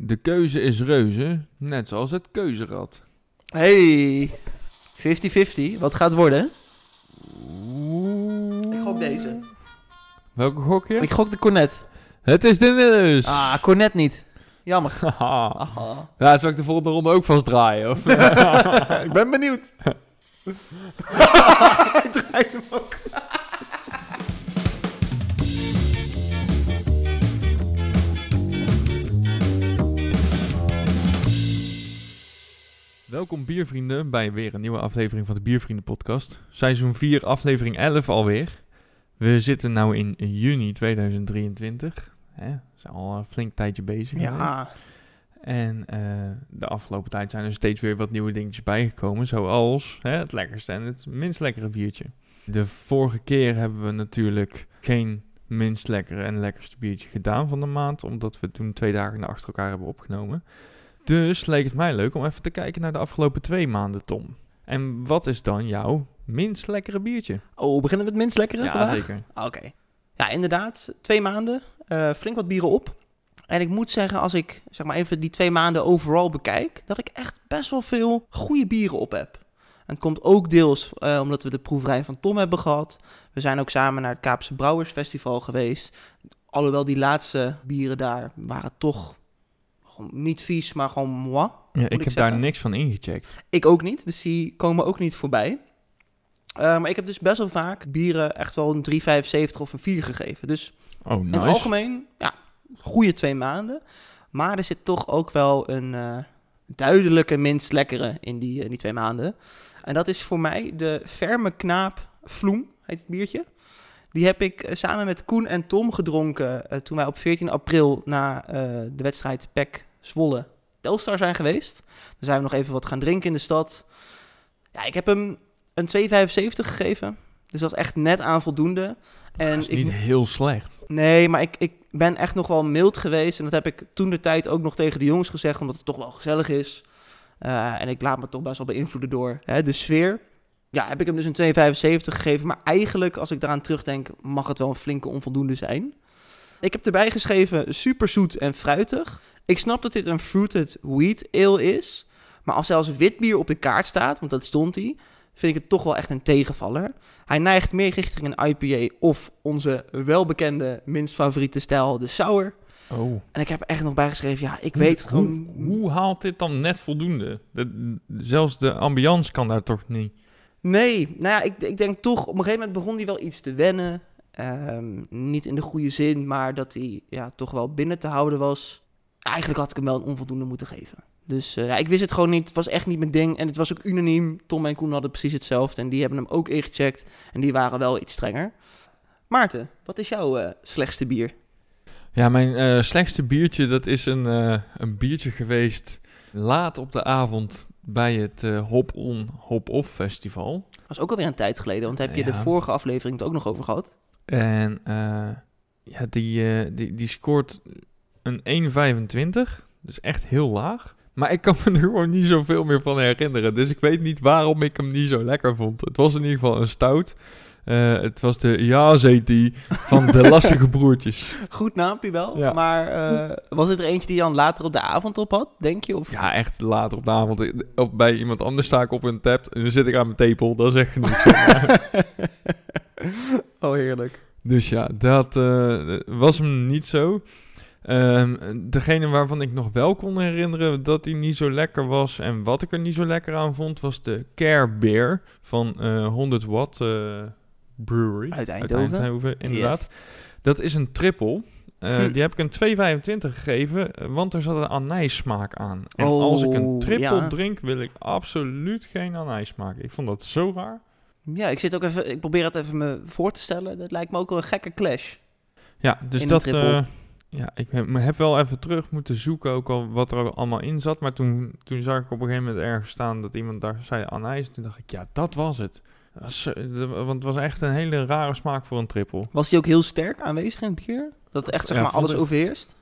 De keuze is reuze, net zoals het keuzerad. Hey, 50-50. Wat gaat het worden? Ik gok deze. Welke gok je? Ik gok de cornet. Het is de neus. Ah, cornet niet. Jammer. Aha. ja, zal ik de volgende ronde ook vast draaien? Of? ik ben benieuwd. Hij draait hem ook. Welkom biervrienden bij weer een nieuwe aflevering van de Biervrienden podcast. Seizoen 4, aflevering 11 alweer. We zitten nu in juni 2023. Hè, we zijn al een flink tijdje bezig. Ja. En eh, de afgelopen tijd zijn er steeds weer wat nieuwe dingetjes bijgekomen. Zoals hè, het lekkerste en het minst lekkere biertje. De vorige keer hebben we natuurlijk geen minst lekkere en lekkerste biertje gedaan van de maand. Omdat we toen twee dagen achter elkaar hebben opgenomen. Dus leek het mij leuk om even te kijken naar de afgelopen twee maanden, Tom. En wat is dan jouw minst lekkere biertje? Oh, beginnen we met minst lekkere ja, vandaag? zeker. Ah, Oké. Ja, inderdaad. Twee maanden. eh, flink wat bieren op. En ik moet zeggen, als ik zeg maar even die twee maanden overal bekijk, dat ik echt best wel veel goede bieren op heb. En het komt ook deels eh, omdat we de proeverij van Tom hebben gehad. We zijn ook samen naar het Kaapse Brouwersfestival geweest. Alhoewel die laatste bieren daar waren toch gewoon niet vies, maar gewoon moi. Ja, ik ik heb daar niks van ingecheckt. Ik ook niet, dus die komen ook niet voorbij. Eh, maar ik heb dus best wel vaak bieren echt wel een 3,75 of een 4 gegeven. Dus Oh, in nice. het algemeen, ja, goede twee maanden. Maar er zit toch ook wel een eh, duidelijke minst lekkere in die, in die twee maanden. En dat is voor mij de Ferme Knaap Vloem, heet het biertje. Die heb ik eh, samen met Koen en Tom gedronken eh, toen wij op 14 april na eh, de wedstrijd PEC Zwolle Telstar zijn geweest. Dan zijn we nog even wat gaan drinken in de stad. Ja, ik heb hem een 2,75 gegeven. Dus dat is echt net aan voldoende. En dat is ik niet heel slecht. Nee, maar ik, ik ben echt nog wel mild geweest. En dat heb ik toen de tijd ook nog tegen de jongens gezegd, omdat het toch wel gezellig is. Eh, en ik laat me toch best wel beïnvloeden door hè, de sfeer. Ja, heb ik hem dus een 2,75 gegeven. Maar eigenlijk, als ik daaraan terugdenk, mag het wel een flinke onvoldoende zijn. Ik heb erbij geschreven super zoet en fruitig. Ik snap dat dit een fruited wheat ale is. Maar als zelfs wit bier op de kaart staat, want dat stond hij, vind ik het toch wel echt een tegenvaller. Hij neigt meer richting een IPA of onze welbekende, minst favoriete stijl, de sour. Oh. En ik heb er echt nog bijgeschreven, ja, ik weet hoe, gewoon... Hoe haalt dit dan net voldoende? De- zelfs de ambiance kan daar toch niet. Nee, nou ja, ik, ik denk toch, op een gegeven moment begon hij wel iets te wennen. Ehm, niet in de goede zin, maar dat hij ja, toch wel binnen te houden was. Eigenlijk had ik hem wel een onvoldoende moeten geven. Dus eh, ja, ik wist het gewoon niet. Het was echt niet mijn ding. En het was ook unaniem. Tom en Koen hadden precies hetzelfde. En die hebben hem ook ingecheckt. En die waren wel iets strenger. Maarten, wat is jouw eh, slechtste bier? Ja, mijn eh, slechtste biertje, dat is een, een biertje geweest laat op de avond bij het Hop On, Hop Off festival. Dat was ook alweer een tijd geleden. Want daar heb je de vorige aflevering het ook nog over gehad. En eh, ja, die, eh, die, die scoort een 1,25. Dus echt heel laag. Maar ik kan me er gewoon niet zoveel meer van herinneren. Dus ik weet niet waarom ik hem niet zo lekker vond. Het was in ieder geval een stout. Eh, het was de Ja-Zeti van de Lastige Broertjes. Goed naampje wel. Ja. Maar was het er eentje die je dan later op de avond op had, denk je? Of? Ja, echt later op de avond. Op, bij iemand anders sta ik op een tap en dan zit ik aan mijn tepel. Dat is echt genoeg. oh, heerlijk. Dus ja, dat eh, was hem niet zo. Ehm, degene waarvan ik nog wel kon herinneren dat hij niet zo lekker was en wat ik er niet zo lekker aan vond, was de Care Beer van eh 100 Watt eh, Brewery. Uit Eindhoven. inderdaad. Yes. Dat is een triple. Eh, Hm. Die heb ik een 2,25 gegeven, eh, want er zat een anijssmaak aan. En als ik een Oh, triple ja. drink, wil ik absoluut geen anijssmaak. Ik vond dat zo raar. Ja, ik zit ook even. Ik probeer het even me voor te stellen. Dat lijkt me ook wel een gekke clash. Ja, dus dat. eh, ja, ik heb, wel even terug moeten zoeken ook al wat er allemaal in zat. Maar toen, toen zag ik op een gegeven moment ergens staan dat iemand daar zei anijs. Toen dacht ik, ja, dat was het. Dat was, eh, want het was echt een hele rare smaak voor een triple. Was die ook heel sterk aanwezig in het bier? Dat echt zeg Ja, maar alles overheerst?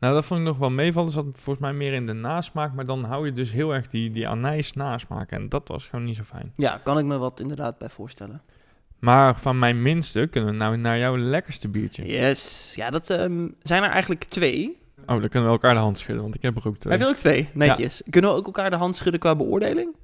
Nou, dat vond ik nog wel meevallen. Zat volgens mij meer in de nasmaak. Maar dan hou je dus heel erg die, die anijs nasmaak. En dat was gewoon niet zo fijn. Ja, kan ik me wat inderdaad bij voorstellen. Maar van mijn minste kunnen we nou naar jouw lekkerste biertje. Yes. Ja, dat ehm, zijn er eigenlijk twee. Oh, dan kunnen we elkaar de hand schudden, want ik heb er ook twee. Heb je ook twee? Netjes. Kunnen we ook elkaar de hand schudden qua beoordeling?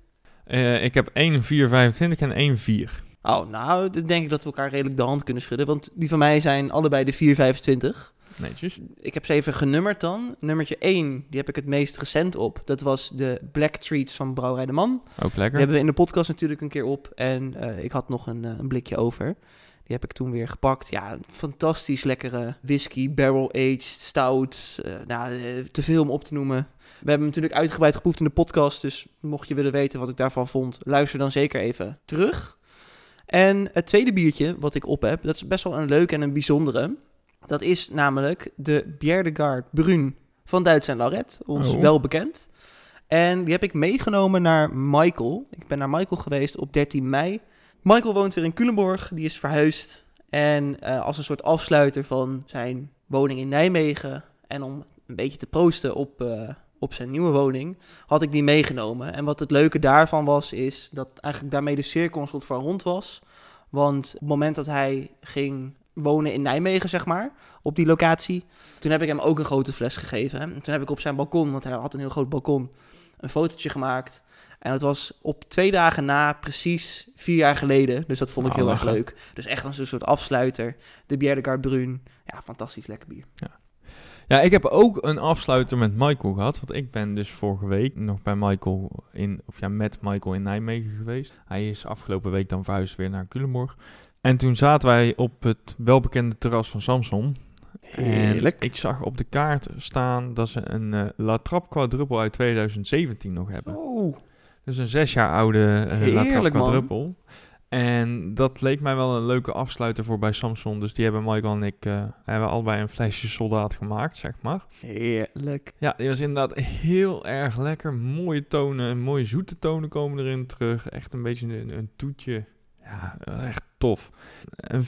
Eh, ik heb 1 425 en 1 4. Oh, nou, dan denk ik dat we elkaar redelijk de hand kunnen schudden. Want die van mij zijn allebei de 425. Netjes. Ik heb ze even genummerd dan. Nummertje 1, die heb ik het meest recent op. Dat was de Black Treats van Brouwerij de Man. Ook Die lekker. hebben we in de podcast natuurlijk een keer op. En eh, ik had nog een, eh, een blikje over. Die heb ik toen weer gepakt. Ja, een fantastisch lekkere whisky, barrel-aged, stout. eh, nou, te veel om op te noemen. We hebben hem natuurlijk uitgebreid geproefd in de podcast. Dus mocht je willen weten wat ik daarvan vond, luister dan zeker even terug. En het tweede biertje wat ik op heb, dat is best wel een leuke en een bijzondere. Dat is namelijk de Bière de Garde Brun van Duits en Lauret, ons Oh. wel bekend. En die heb ik meegenomen naar Michael. Ik ben naar Michael geweest op 13 mei. Michael woont weer in Culemborg, die is verhuisd. En eh, als een soort afsluiter van zijn woning in Nijmegen en om een beetje te proosten op, eh, op zijn nieuwe woning, had ik die meegenomen. En wat het leuke daarvan was, is dat eigenlijk daarmee de cirkel een soort van rond was. Want op het moment dat hij ging wonen in Nijmegen, zeg maar, op die locatie, toen heb ik hem ook een grote fles gegeven. En toen heb ik op zijn balkon, want hij had een heel groot balkon, een fotootje gemaakt. En het was op twee dagen na, precies vier jaar geleden. Dus dat vond ik Oh, heel erg leuk. Dus echt een soort afsluiter. De Bière de Brun. Ja, fantastisch lekker bier. Ja, ik heb ook een afsluiter met Michael gehad. Want ik ben dus vorige week nog bij Michael in, of ja, met Michael in Nijmegen geweest. Hij is afgelopen week dan verhuisd weer naar Culemborg. En toen zaten wij op het welbekende terras van Samson. En ik zag op de kaart staan dat ze een eh, La Trappe quadruppel uit 2017 nog hebben. Oh, Dus een zes jaar oude eh, La Trappe Heerlijk, man. quadruppel. En dat leek mij wel een leuke afsluiter voor bij Samson. Dus die hebben Michael en ik eh, hebben allebei een flesje soldaat gemaakt, zeg maar. heerlijk. Ja, die was inderdaad heel erg lekker. Mooie tonen, mooie zoete tonen komen erin terug. Echt een beetje een, een toetje. Ja, echt tof. Een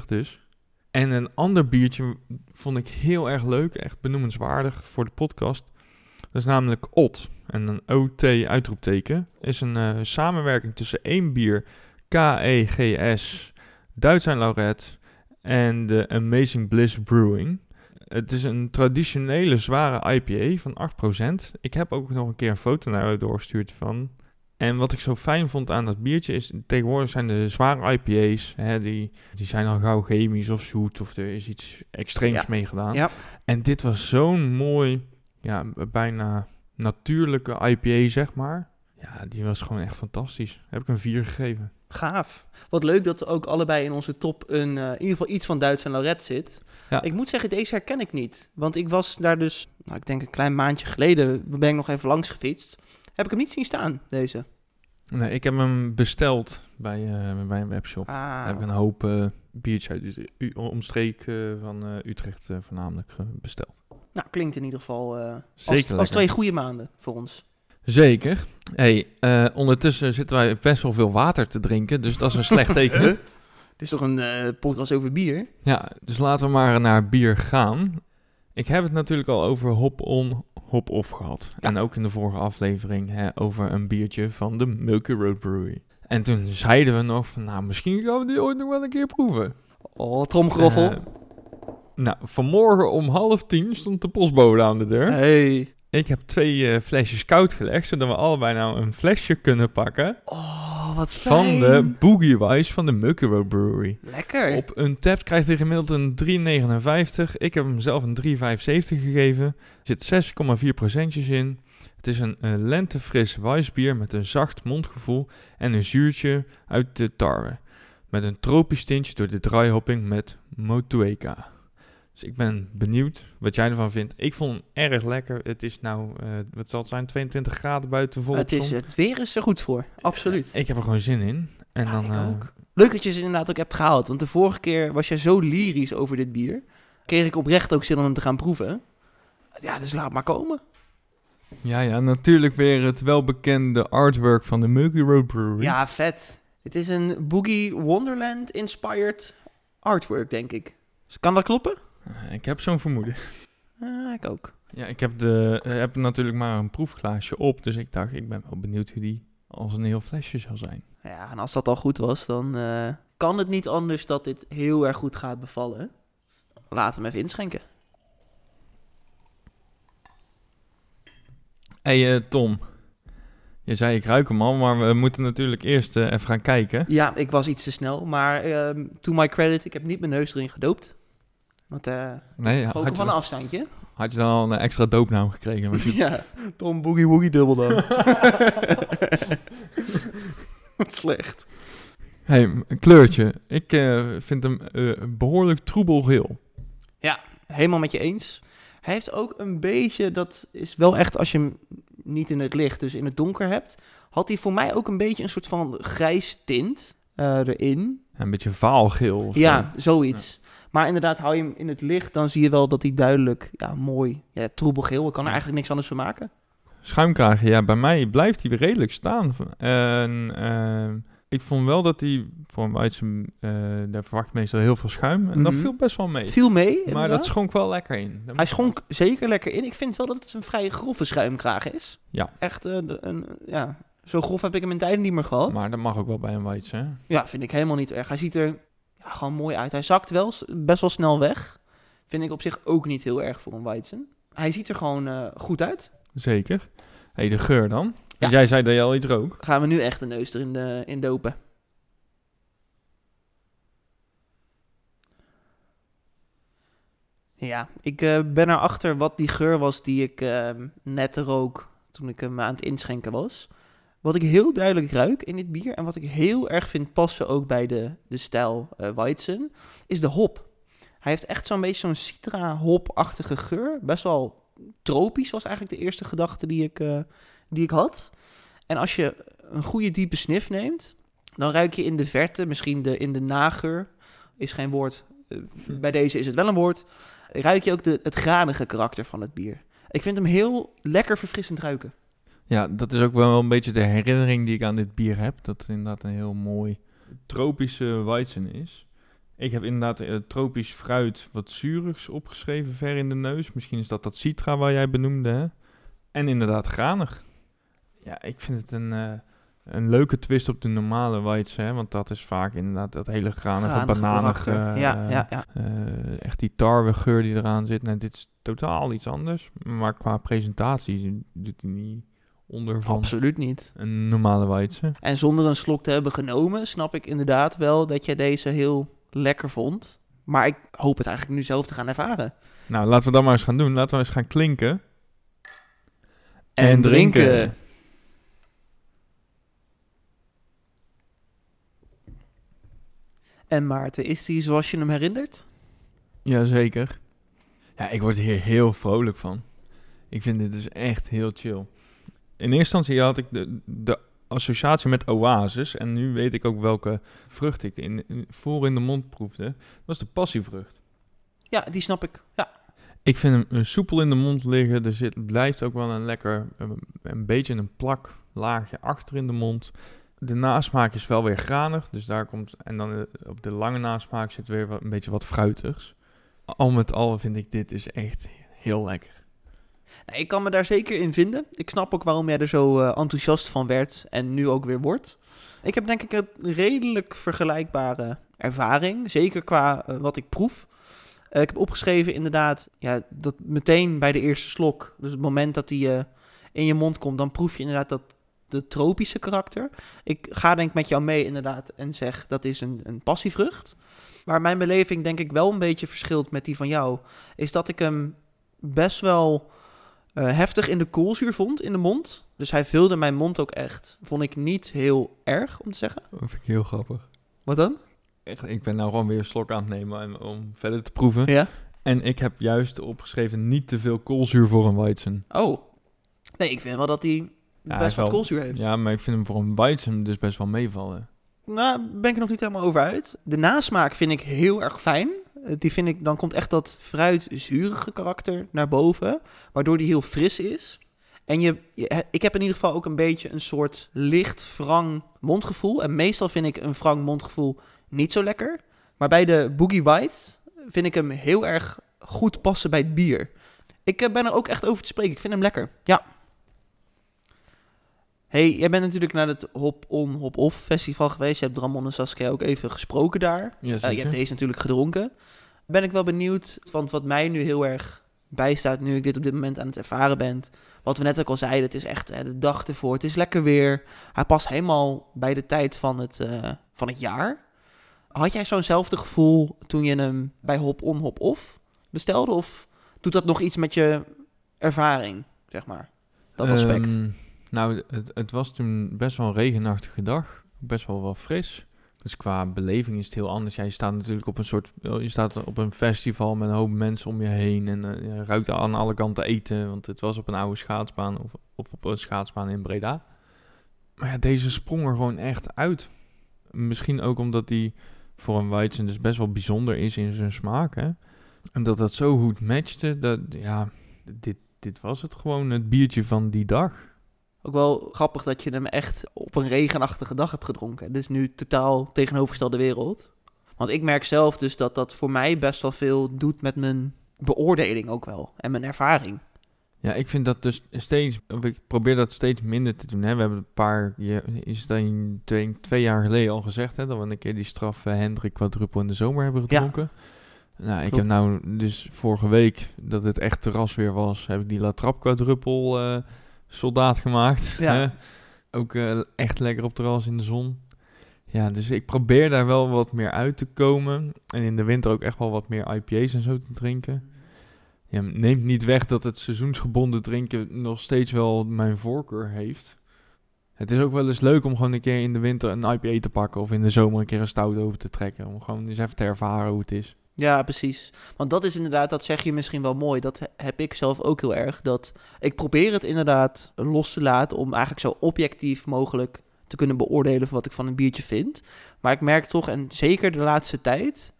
4,25 dus. En een ander biertje vond ik heel erg leuk. Echt benoemenswaardig voor de podcast. Dat is namelijk OT. En een OT uitroepteken. Is een eh, samenwerking tussen één bier, KEGS, Duits Lauret en de Amazing Bliss Brewing. Het is een traditionele zware IPA van 8%. Ik heb ook nog een keer een foto naar u doorgestuurd van. En wat ik zo fijn vond aan dat biertje is, tegenwoordig zijn de zware IPA's, hè, die, die zijn al gauw chemisch of zoet of er is iets extreems Ja. mee gedaan. Ja. En dit was zo'n mooi, ja, bijna natuurlijke IPA, zeg maar. Ja, die was gewoon echt fantastisch. Heb ik een 4 gegeven. Gaaf. Wat leuk dat er ook allebei in onze top een, eh, in ieder geval iets van Duits en Lauret zit. Ja. Ik moet zeggen, deze herken ik niet. Want ik was daar dus, nou, ik denk een klein maandje geleden, ben ik nog even langs gefietst. Heb ik hem niet zien staan, deze. Nee, ik heb hem besteld bij, eh, bij een webshop. Ah, Daar heb ik een hoop eh biertjes uit de u- omstreek eh, van eh, Utrecht eh, voornamelijk eh, besteld. nou, klinkt in ieder geval eh, als, Zeker als twee goede maanden voor ons. Zeker. Hey, eh, ondertussen zitten wij best wel veel water te drinken, dus dat is een slecht teken. Het is toch een eh, podcast over bier? Ja, dus laten we maar naar bier gaan. Ik heb het natuurlijk al over hop-on, hop-off gehad. Ja. En ook in de vorige aflevering hè, over een biertje van de Milky Road Brewery. En toen zeiden we nog van, nou, misschien gaan we die ooit nog wel een keer proeven. Oh, tromgeroffel. Eh, nou, vanmorgen om half tien stond de postbode aan de deur. hey. Ik heb twee eh, flesjes koud gelegd, zodat we allebei nou een flesje kunnen pakken Oh, wat van fijn. de Boogie Wise van de Road Brewery. Lekker. Op een tap krijgt hij gemiddeld een 3,59. Ik heb hem zelf een 3,75 gegeven. Er zit 6,4 procentjes in. Het is een eh, lentefris wijsbier met een zacht mondgevoel en een zuurtje uit de tarwe. Met een tropisch tintje door de dryhopping met Motueka. Dus ik ben benieuwd wat jij ervan vindt. Ik vond hem erg lekker. Het is nou, eh, wat zal het zijn, 22 graden buiten volop het, is, het weer is er goed voor. Absoluut. Ik heb er gewoon zin in. En Ja, dan, ik eh, ook. Leuk dat je ze inderdaad ook hebt gehaald. Want de vorige keer was jij zo lyrisch over dit bier. Kreeg ik oprecht ook zin om hem te gaan proeven. Ja, dus laat maar komen. Ja, ja, natuurlijk weer het welbekende artwork van de Milky Road Brewery. Ja, vet. Het is een Boogie Wonderland inspired artwork, denk ik. Dus kan dat kloppen? Ik heb zo'n vermoeden. Ah, ik ook. Ja, ik heb, de, eh, heb natuurlijk maar een proefglaasje op, dus ik dacht, ik ben wel benieuwd hoe die als een heel flesje zal zijn. Ja, en als dat al goed was, dan eh, kan het niet anders dat dit heel erg goed gaat bevallen. Laat hem even inschenken. hey, eh, Tom. Je zei ik ruik hem al, maar we moeten natuurlijk eerst even gaan kijken. Ja, ik was iets te snel, maar ehm, to my credit, ik heb niet mijn neus erin gedoopt. Want eh Nee, van een je, afstandje. had je dan al een extra doopnaam gekregen? Was je- Ja, Tom Boogie Woogie dubbel dan. Wat slecht. hey, een kleurtje. Ik eh, vind hem eh, behoorlijk troebelgeel. Helemaal met je eens. Hij heeft ook een beetje, dat is wel echt als je hem niet in het licht, dus in het donker hebt, had hij voor mij ook een beetje een soort van grijs tint eh, erin. Een beetje vaalgeel. of zo. Ja, zoiets. Maar inderdaad, hou je hem in het licht, dan zie je wel dat hij duidelijk, ja, mooi, ja, troebelgeel. Ik kan er eigenlijk niks anders van maken. Schuimkragen, ja, bij mij blijft hij redelijk staan. En eh, ik vond wel dat hij, voor een Weizen, eh daar verwacht meestal heel veel schuim. En dat Mhm. viel best wel mee. Viel mee, maar dat schonk wel lekker in. Dat Hij schonk zeker lekker in. Ik vind wel dat het een vrij grove schuimkraag is. Ja. Echt, eh, een, ja, zo grof heb ik hem in tijden niet meer gehad. Maar dat mag ook wel bij een Weizen, hè? Ja, vind ik helemaal niet erg. Hij ziet er ja, gewoon mooi uit. Hij zakt wel best wel snel weg. Vind ik op zich ook niet heel erg voor een Weizen. Hij ziet er gewoon eh, goed uit. Zeker. hey, de geur dan? Ja. Want jij zei dat je al iets rook. Gaan we nu echt de neus erin de, in dopen. Ja, ik eh, ben erachter wat die geur was die ik eh, net rook toen ik hem aan het inschenken was. Wat ik heel duidelijk ruik in dit bier en wat ik heel erg vind passen ook bij de, de stijl eh Weizen, is de hop. Hij heeft echt zo'n beetje zo'n citra-hop-achtige geur. Best wel tropisch was eigenlijk de eerste gedachte die ik, eh, die ik had. En als je een goede diepe snif neemt, dan ruik je in de verte, misschien de, in de nageur, is geen woord, eh, bij deze is het wel een woord, ruik je ook de, het granige karakter van het bier. Ik vind hem heel lekker verfrissend ruiken. Ja, dat is ook wel een beetje de herinnering die ik aan dit bier heb. Dat het inderdaad een heel mooi tropische Weizen is. Ik heb inderdaad eh, tropisch fruit wat zuurigs opgeschreven ver in de neus. Misschien is dat dat citra waar jij benoemde. Hè? En inderdaad granig. Ja, ik vind het een, eh, een leuke twist op de normale Weizen. Hè? Want dat is vaak inderdaad dat hele granige, Granige bananige... ja, ja, ja. eh, echt die tarwegeur die eraan zit. Nou, dit is totaal iets anders. Maar qua presentatie doet hij niet onder van Absoluut niet. een normale Weizen. En zonder een slok te hebben genomen, snap ik inderdaad wel dat jij deze heel lekker vond. Maar ik hoop het eigenlijk nu zelf te gaan ervaren. Nou, laten we dat maar eens gaan doen. Laten we eens gaan klinken. En drinken. En Maarten, is die zoals je hem herinnert? Jazeker. Ja, ik word hier heel vrolijk van. Ik vind dit dus echt heel chill. In eerste instantie had ik de, de associatie met oasis. En nu weet ik ook welke vrucht ik in, in- voor in de mond proefde. Dat was de passievrucht. Ja, die snap ik. Ja, Ik vind hem eh, soepel in de mond liggen. Er zit, blijft ook wel een lekker, eh, een beetje een plak laagje achter in de mond. De nasmaak is wel weer granig, dus daar komt... En dan eh, op de lange nasmaak zit weer wat, een beetje wat fruitigs. Al met al vind ik dit is echt heel lekker. Nou, ik kan me daar zeker in vinden. Ik snap ook waarom jij er zo eh, enthousiast van werd en nu ook weer wordt. Ik heb denk ik een redelijk vergelijkbare ervaring, zeker qua eh, wat ik proef. Eh, ik heb opgeschreven inderdaad, ja, dat meteen bij de eerste slok, dus het moment dat die in je mond komt, dan proef je inderdaad dat de tropische karakter. Ik ga denk ik met jou mee inderdaad en zeg dat is een, een passievrucht. Waar mijn beleving denk ik wel een beetje verschilt met die van jou, is dat ik hem best wel eh, heftig in de koolzuur vond in de mond. Dus hij vulde mijn mond ook echt. Vond ik niet heel erg om te zeggen. Dat vind ik heel grappig. Wat dan? Echt, ik ben nou gewoon weer een slok aan het nemen en- om verder te proeven. Ja. En ik heb juist opgeschreven niet te veel koolzuur voor een Weizen. Oh. Nee, ik vind wel dat hij best wat koolzuur heeft. Ja, maar ik vind hem voor een Weizen dus best wel meevallen. Nou, ben ik er nog niet helemaal over uit. De nasmaak vind ik heel erg fijn. Eh, Die vind ik, dan komt echt dat fruitzurige karakter naar boven. Waardoor die heel fris is. En je, je- ik heb in ieder geval ook een beetje een soort licht wrang mondgevoel. En meestal vind ik een wrang mondgevoel niet zo lekker. Maar bij de Boogie White vind ik hem heel erg goed passen bij het bier. Ik eh, ben er ook echt over te spreken. Ik vind hem lekker. Ja. Hey, jij bent natuurlijk naar het Hop On Hop Off festival geweest. Je hebt Ramon en Saskia ook even gesproken daar. Ja, Eh, je hebt deze natuurlijk gedronken. Ben ik wel benieuwd, want wat mij nu heel erg bijstaat nu ik dit op dit moment aan het ervaren ben. Wat we net ook al zeiden, het is echt hè, de dag ervoor. Het is lekker weer. Hij past helemaal bij de tijd van het, eh, van het jaar. Had jij zo'nzelfde gevoel toen je hem bij Hop On Hop Off bestelde? Of doet dat nog iets met je ervaring, zeg maar? Dat aspect. Ehm, nou, het, het was toen best wel een regenachtige dag. Best wel wel fris. Dus qua beleving is het heel anders. Ja, je staat natuurlijk op een soort... Je staat op een festival met een hoop mensen om je heen. En eh, je ruikt aan alle kanten eten. Want het was op een oude schaatsbaan. Of, op een schaatsbaan in Breda. Maar ja, deze sprong er gewoon echt uit. Misschien ook omdat die voor een Weizen dus best wel bijzonder is in zijn smaak. En dat dat zo goed matchte. Dat, ja, dit, dit was het gewoon. Het biertje van die dag. Ook wel grappig dat je hem echt op een regenachtige dag hebt gedronken. Dit is nu totaal tegenovergestelde wereld. Want ik merk zelf dus dat dat voor mij best wel veel doet met mijn beoordeling ook wel. En mijn ervaring. Ja, ik vind dat dus steeds, ik probeer dat steeds minder te doen. Hè. We hebben een paar, is het een, twee, twee jaar geleden al gezegd, hè, dat we een keer die straf uh, Hendrik quadruppel in de zomer hebben gedronken. Ja, nou, ik heb nou dus vorige week, dat het echt terras weer was, heb ik die La Trappe quadruppel eh, soldaat gemaakt. Ja. Ook eh, echt lekker op terras in de zon. Ja, dus ik probeer daar wel wat meer uit te komen. En in de winter ook echt wel wat meer IPA's en zo te drinken. Ja, neemt niet weg dat het seizoensgebonden drinken nog steeds wel mijn voorkeur heeft. Het is ook wel eens leuk om gewoon een keer in de winter een IPA te pakken. Of in de zomer een keer een stout over te trekken. Om gewoon eens even te ervaren hoe het is. Ja, precies. Want dat is inderdaad, dat zeg je misschien wel mooi. Dat he- heb ik zelf ook heel erg. Dat ik probeer het inderdaad los te laten om eigenlijk zo objectief mogelijk te kunnen beoordelen wat ik van een biertje vind. Maar ik merk toch, en zeker de laatste tijd,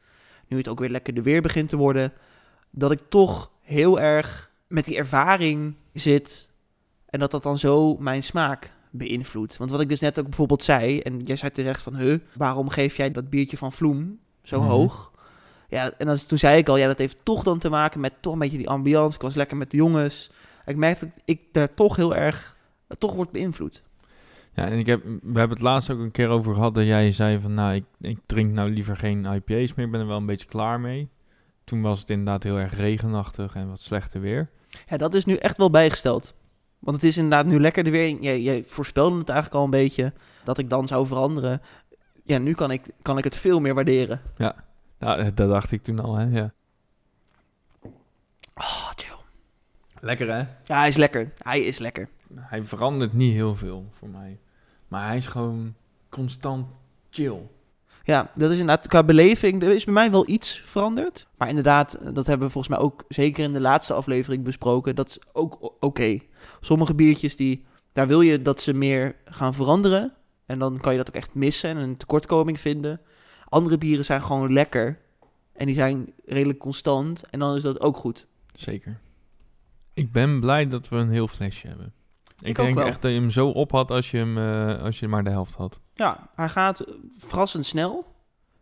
nu het ook weer lekker de weer begint te worden, dat ik toch heel erg met die ervaring zit en dat dat dan zo mijn smaak beïnvloedt. Want wat ik dus net ook bijvoorbeeld zei, en jij zei terecht van, huh, waarom geef jij dat biertje van Vloem zo Mhm. hoog? Ja, en dan, toen zei ik al, ja, dat heeft toch dan te maken met toch een beetje die ambiance. Ik was lekker met de jongens. Ik merkte dat ik daar toch heel erg, toch wordt beïnvloed. Ja, en ik heb, we hebben het laatst ook een keer over gehad dat jij zei van... Nou, ik, ik drink nou liever geen IPA's meer. Ik ben er wel een beetje klaar mee. Toen was het inderdaad heel erg regenachtig en wat slechter weer. Ja, dat is nu echt wel bijgesteld. Want het is inderdaad nu lekker de weer. Jij, jij voorspelde het eigenlijk al een beetje, dat ik dan zou veranderen. Ja, nu kan ik, kan ik het veel meer waarderen. Nou, dat dacht ik toen al, hè. Ja. Oh, chill. Lekker, hè? Ja, hij is lekker. Hij is lekker. Hij verandert niet heel veel voor mij. Maar hij is gewoon constant chill. Ja, dat is inderdaad qua beleving. Er is bij mij wel iets veranderd. Maar inderdaad, dat hebben we volgens mij ook zeker in de laatste aflevering besproken. Dat is ook oké. Sommige biertjes, die, daar wil je dat ze meer gaan veranderen. En dan kan je dat ook echt missen en een tekortkoming vinden. Andere bieren zijn gewoon lekker. En die zijn redelijk constant. En dan is dat ook goed. Zeker. Ik ben blij dat we een heel flesje hebben. Ik, denk echt dat je hem zo op had als je, hem, eh, als je maar de helft had. Ja, hij gaat verrassend snel.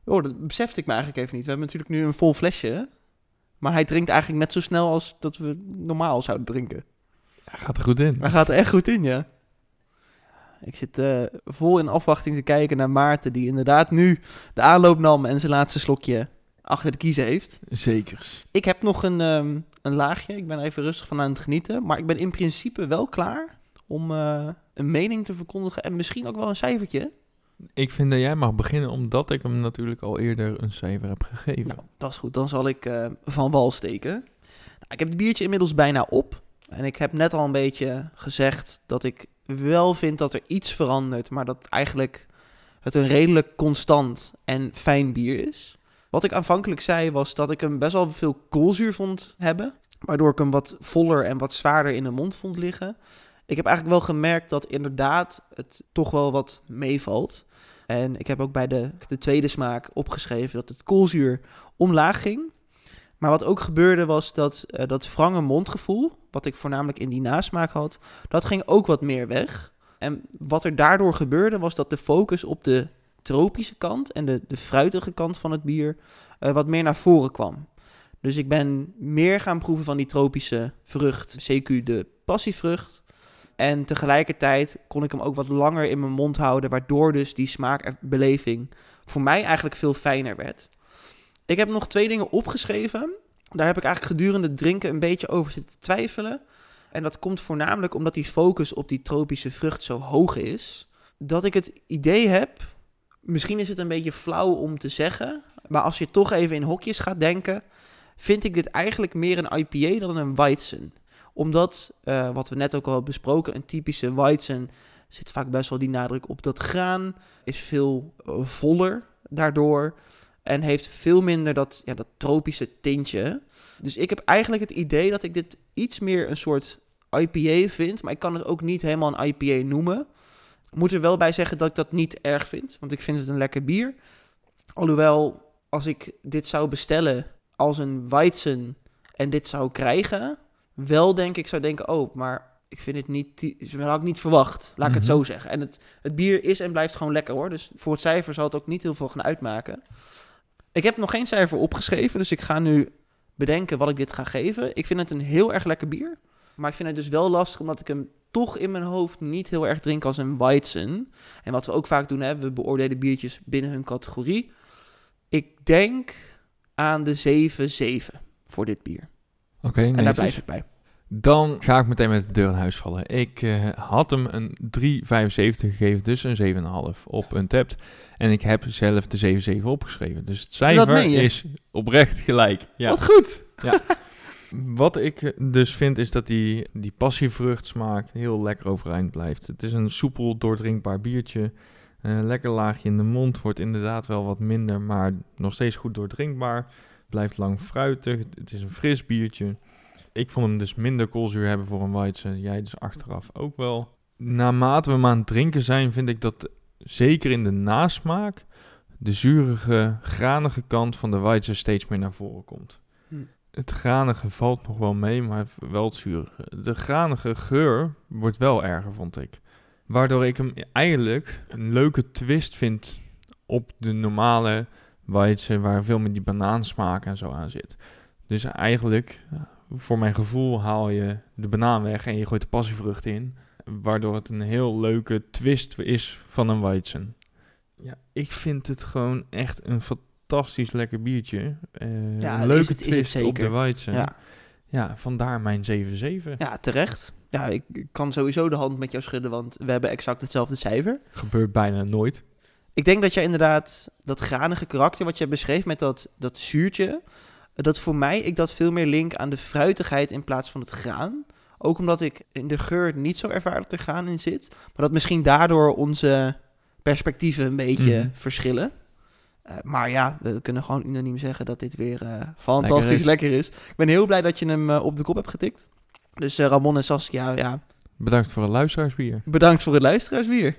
Oh, dat besefte ik me eigenlijk even niet. We hebben natuurlijk nu een vol flesje. Maar hij drinkt eigenlijk net zo snel als dat we normaal zouden drinken. Hij gaat er goed in. Hij gaat er echt goed in, ja. Ik zit eh, vol in afwachting te kijken naar Maarten, die inderdaad nu de aanloop nam en zijn laatste slokje achter de kiezen heeft. Zekers. Ik heb nog een, ehm, een laagje, ik ben even rustig van aan het genieten. Maar ik ben in principe wel klaar om eh, een mening te verkondigen en misschien ook wel een cijfertje. Ik vind dat jij mag beginnen, omdat ik hem natuurlijk al eerder een cijfer heb gegeven. Nou, dat is goed. Dan zal ik eh, van wal steken. Nou, ik heb het biertje inmiddels bijna op. En ik heb net al een beetje gezegd dat ik wel vind dat er iets verandert. Maar dat eigenlijk het een redelijk constant en fijn bier is. Wat ik aanvankelijk zei was dat ik hem best wel veel koolzuur vond hebben. Waardoor ik hem wat voller en wat zwaarder in de mond vond liggen. Ik heb eigenlijk wel gemerkt dat inderdaad het toch wel wat meevalt. En ik heb ook bij de, de tweede smaak opgeschreven dat het koolzuur omlaag ging. Maar wat ook gebeurde was dat eh, dat wrange mondgevoel, wat ik voornamelijk in die nasmaak had, dat ging ook wat meer weg. En wat er daardoor gebeurde was dat de focus op de tropische kant en de, de fruitige kant van het bier eh, wat meer naar voren kwam. Dus ik ben meer gaan proeven van die tropische vrucht, CQ de passievrucht. En tegelijkertijd kon ik hem ook wat langer in mijn mond houden, waardoor dus die smaakbeleving voor mij eigenlijk veel fijner werd. Ik heb nog twee dingen opgeschreven. Daar heb ik eigenlijk gedurende het drinken een beetje over zitten twijfelen. En dat komt voornamelijk omdat die focus op die tropische vrucht zo hoog is. Dat ik het idee heb, misschien is het een beetje flauw om te zeggen, maar als je toch even in hokjes gaat denken, vind ik dit eigenlijk meer een IPA dan een Weizen. Omdat, eh, wat we net ook al besproken, een typische Weizen zit vaak best wel die nadruk op dat graan, is veel eh, voller daardoor en heeft veel minder dat, ja, dat tropische tintje. Dus ik heb eigenlijk het idee dat ik dit iets meer een soort IPA vind, maar ik kan het ook niet helemaal een IPA noemen. Ik moet er wel bij zeggen dat ik dat niet erg vind, want ik vind het een lekker bier. Alhoewel, als ik dit zou bestellen als een Weizen en dit zou krijgen, wel denk ik zou denken, oh, maar ik vind het niet, dat had ik niet verwacht, laat ik het Mhm. zo zeggen. En het, het bier is en blijft gewoon lekker hoor, dus voor het cijfer zal het ook niet heel veel gaan uitmaken. Ik heb nog geen cijfer opgeschreven, dus ik ga nu bedenken wat ik dit ga geven. Ik vind het een heel erg lekker bier, maar ik vind het dus wel lastig omdat ik hem toch in mijn hoofd niet heel erg drink als een Weizen. En wat we ook vaak doen, hè, we beoordelen biertjes binnen hun categorie. Ik denk aan de 7-7 voor dit bier. Oké, En daar blijf ik bij. Dan ga ik meteen met de deur in huis vallen. Ik eh, had hem een 3,75 gegeven, dus een 7,5 op een tapt. En ik heb zelf de 7,7 opgeschreven. Dus het cijfer is oprecht gelijk. Ja. Wat goed! Wat ik dus vind is dat die, die passievruchtsmaak heel lekker overeind blijft. Het is een soepel, doordrinkbaar biertje. Eh, lekker laagje in de mond. Wordt inderdaad wel wat minder, maar nog steeds goed doordrinkbaar. Blijft lang fruitig. Het is een fris biertje. Ik vond hem dus minder koolzuur hebben voor een Weizen. Jij dus achteraf ook wel. Naarmate we maar aan het drinken zijn, vind ik dat zeker in de nasmaak... de zurige, granige kant van de Weizen steeds meer naar voren komt. Hm. Het granige valt nog wel mee, maar wel het zurige. De granige geur wordt wel erger, vond ik. Waardoor ik hem eigenlijk een leuke twist vind op de normale Weizen... waar veel meer die banaansmaak en zo aan zit. Dus eigenlijk, eh, voor mijn gevoel, haal je de banaan weg en je gooit de passievrucht in. Waardoor het een heel leuke twist is van een Weizen. Ja, ik vind het gewoon echt een fantastisch lekker biertje. Eh, Ja, een is leuke het- is het twist op de. Weizen. Ja. Ja, vandaar mijn 7-7. ja, terecht. Ja, ik ik kan sowieso de hand met jou schudden, want we hebben exact hetzelfde cijfer. Gebeurt bijna nooit. Ik denk dat jij inderdaad dat granige karakter wat je beschreef met dat, dat zuurtje, dat voor mij ik dat veel meer link aan de fruitigheid in plaats van het graan. Ook omdat ik in de geur niet zo ervaar dat er graan in zit. Maar dat misschien daardoor onze perspectieven een beetje Mhm. verschillen. Eh, maar ja, we kunnen gewoon unaniem zeggen dat dit weer eh, fantastisch Lekker lekker is. Ik ben heel blij dat je hem eh, op de kop hebt getikt. Dus Ramon en Saskia, ja, Bedankt voor het luisteraarsbier. bedankt voor het luisteraarsbier.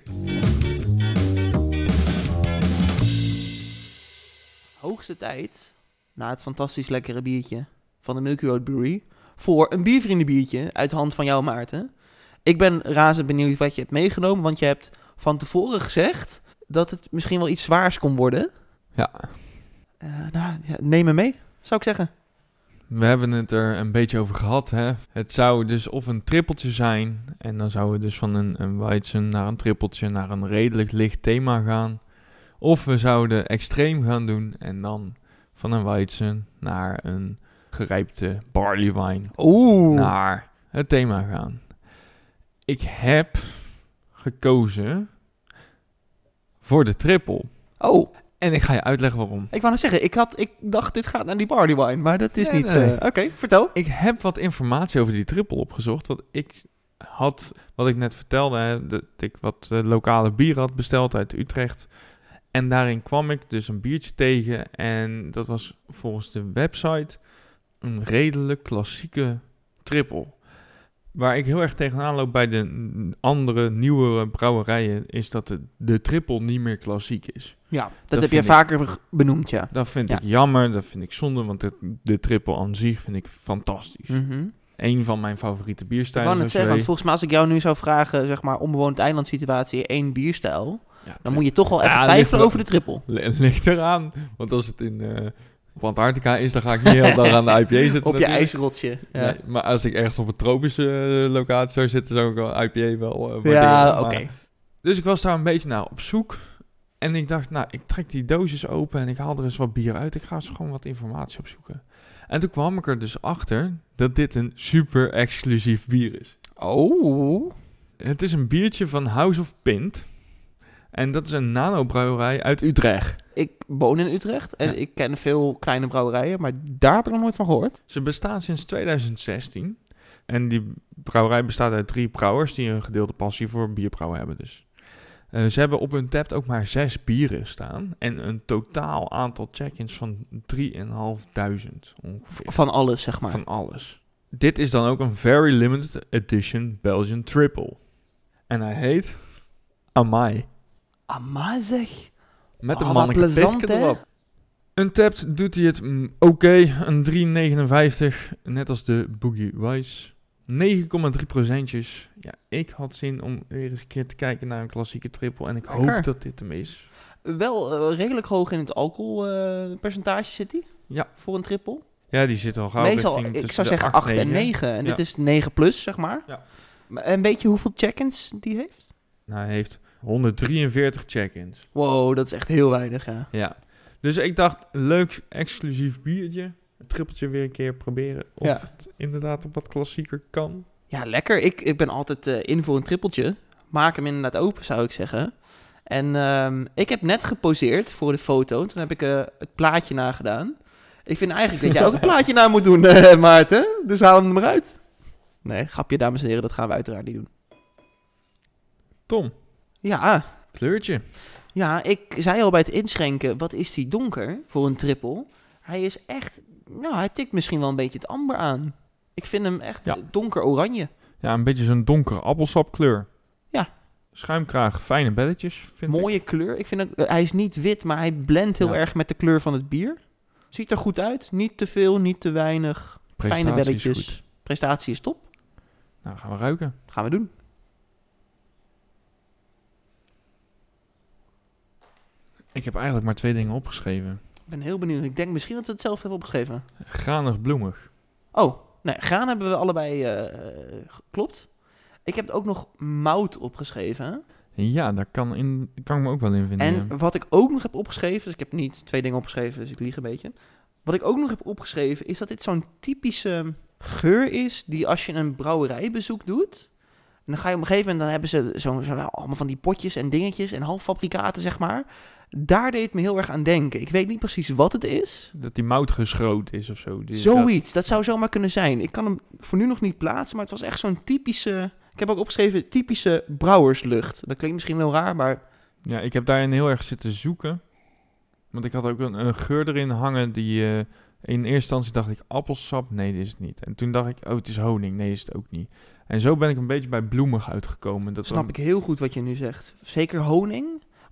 Hoogste tijd, na het fantastisch lekkere biertje van de Milky Road Brewery, voor een biervriendenbiertje uit de hand van jou, Maarten. Ik ben razend benieuwd wat je hebt meegenomen, want je hebt van tevoren gezegd dat het misschien wel iets zwaars kon worden. Ja, Eh, nou, ja, neem me mee, zou ik zeggen. we hebben het er een beetje over gehad. Hè? Het zou dus of een trippeltje zijn. En dan zouden we dus van een, een Weizen naar een trippeltje naar een redelijk licht thema gaan. Of we zouden extreem gaan doen en dan van een Weizen naar een gerijpte barley wine Oeh. naar het thema gaan. Ik heb gekozen voor de triple. Oh, En ik ga je uitleggen waarom. ik wou net zeggen, ik, had, ik dacht dit gaat naar die barley wine, maar dat is Nee, niet... nee. eh, Oké, vertel. Ik heb wat informatie over die triple opgezocht. Want ik had, wat ik net vertelde, hè, dat ik wat eh, lokale bier had besteld uit Utrecht. En daarin kwam ik dus een biertje tegen. En dat was volgens de website een redelijk klassieke triple. Waar ik heel erg tegenaan loop bij de mm, andere, nieuwere brouwerijen, is dat de, de triple niet meer klassiek is. Ja, dat, Dat heb je ik- vaker benoemd, ja. Dat vind Ja. ik jammer, dat vind ik zonde, want de, de triple aan zich vind ik fantastisch. Mhm. Een van mijn favoriete bierstijlen. zoals je zeggen, want volgens mij als ik jou nu zou vragen, zeg maar, onbewoond eiland situatie, één bierstijl, Ja, dan moet je toch wel even twijfelen er- over de triple. Li- Ligt eraan. Want als het in eh, op Antarctica is, dan ga ik niet heel dag aan de IPA zitten. Op je natuurlijk. ijsrotje. Ja, Nee, maar als ik ergens op een tropische eh, locatie zou zitten, zou ik wel IPA wel waarderen. ja oké. Dus ik was daar een beetje naar op zoek. En ik dacht, nou, ik trek die doosjes open en ik haal er eens wat bier uit. Ik ga eens gewoon wat informatie opzoeken. En toen kwam ik er dus achter dat dit een super exclusief bier is. Oh. Het is een biertje van House of Pint. En dat is een nanobrouwerij uit Utrecht. Ik woon in Utrecht en Ja. ik ken veel kleine brouwerijen, maar daar heb ik nog nooit van gehoord. Ze bestaan sinds 2016. En die brouwerij bestaat uit drie brouwers die een gedeelde passie voor bierbrouwen hebben dus. Eh, ze hebben op hun tap ook maar zes bieren staan. En een totaal aantal check-ins van 3.500 ongeveer. Van alles, zeg maar. Van alles. Dit is dan ook een very limited edition Belgian triple. En hij heet Amai. Amai zeg. Met een wat manneke plezant, erop. Untapped doet hij het mm, oké, een 3,59. Net als de Boogie Wise. 9,3 procentjes. Ja, ik had zin om weer eens een keer te kijken naar een klassieke triple. En ik Lekker. hoop dat dit hem is. Wel eh, redelijk hoog in het alcoholpercentage zit hij. Ja. Voor een triple. Ja, die zit al gauw Meestal, ik zou zeggen 8 en 9. 9. En dit is 9 plus, zeg maar. Ja. Maar En weet je hoeveel check-ins die heeft? Nou, hij heeft 143 check-ins. Wow, dat is echt heel weinig, ja. Ja. Dus ik dacht, leuk exclusief biertje. Een trippeltje weer een keer proberen. Of Ja. het inderdaad op wat klassieker kan. Ja, lekker. Ik, ik ben altijd eh, in voor een trippeltje. Maak hem inderdaad open, zou ik zeggen. En ehm, ik heb net geposeerd voor de foto. Toen heb ik eh, het plaatje nagedaan. Ik vind eigenlijk dat jij ook een plaatje na moet doen, eh, Maarten. Dus haal hem er maar uit. Nee, grapje, dames en heren. Dat gaan we uiteraard niet doen. Tom, Ja, kleurtje. ja, ik zei al bij het inschenken, wat is die donker voor een trippel? Hij is echt, nou, hij tikt misschien wel een beetje het amber aan. Ik vind hem echt Ja. donker oranje. Ja, een beetje zo'n donkere appelsapkleur. Ja. Schuimkraag, fijne belletjes, vind ik. Mooie kleur. Ik vind het, eh, hij is niet wit, maar hij blendt heel Ja. erg met de kleur van het bier. Ziet er goed uit. Niet te veel, niet te weinig. Fijne Prestatie is belletjes. goed. Prestatie is top. Nou, gaan we ruiken. Gaan we doen. Ik heb eigenlijk maar twee dingen opgeschreven. Ik ben heel benieuwd. Ik denk misschien dat we het zelf hebben opgeschreven. Granig bloemig. Oh, nee, graan hebben we allebei eh, klopt. Ik heb ook nog mout opgeschreven. Ja, daar kan, in, kan ik me ook wel in vinden. En ja. wat ik ook nog heb opgeschreven, dus ik heb niet twee dingen opgeschreven, dus ik lieg een beetje. Wat ik ook nog heb opgeschreven, is dat dit zo'n typische geur is die als je een brouwerijbezoek doet. En dan ga je op een gegeven moment, dan hebben ze zo, zo wel allemaal van die potjes en dingetjes en halffabrikaten, zeg maar. Daar deed het me heel erg aan denken. Ik weet niet precies wat het is. Dat die mout geschroot is of zo. Die Zoiets, dat zou zomaar kunnen zijn. Ik kan hem voor nu nog niet plaatsen, maar het was echt zo'n typische... Ik heb ook opgeschreven typische brouwerslucht. Dat klinkt misschien heel raar, maar Ja, ik heb daarin heel erg zitten zoeken. Want ik had ook een, een geur erin hangen die... eh, in eerste instantie dacht ik appelsap. Nee, dit is het niet. En toen dacht ik, oh, het is honing. Nee, is het ook niet. En zo ben ik een beetje bij bloemig uitgekomen. Dat snap ik heel goed wat je nu zegt. Zeker honing.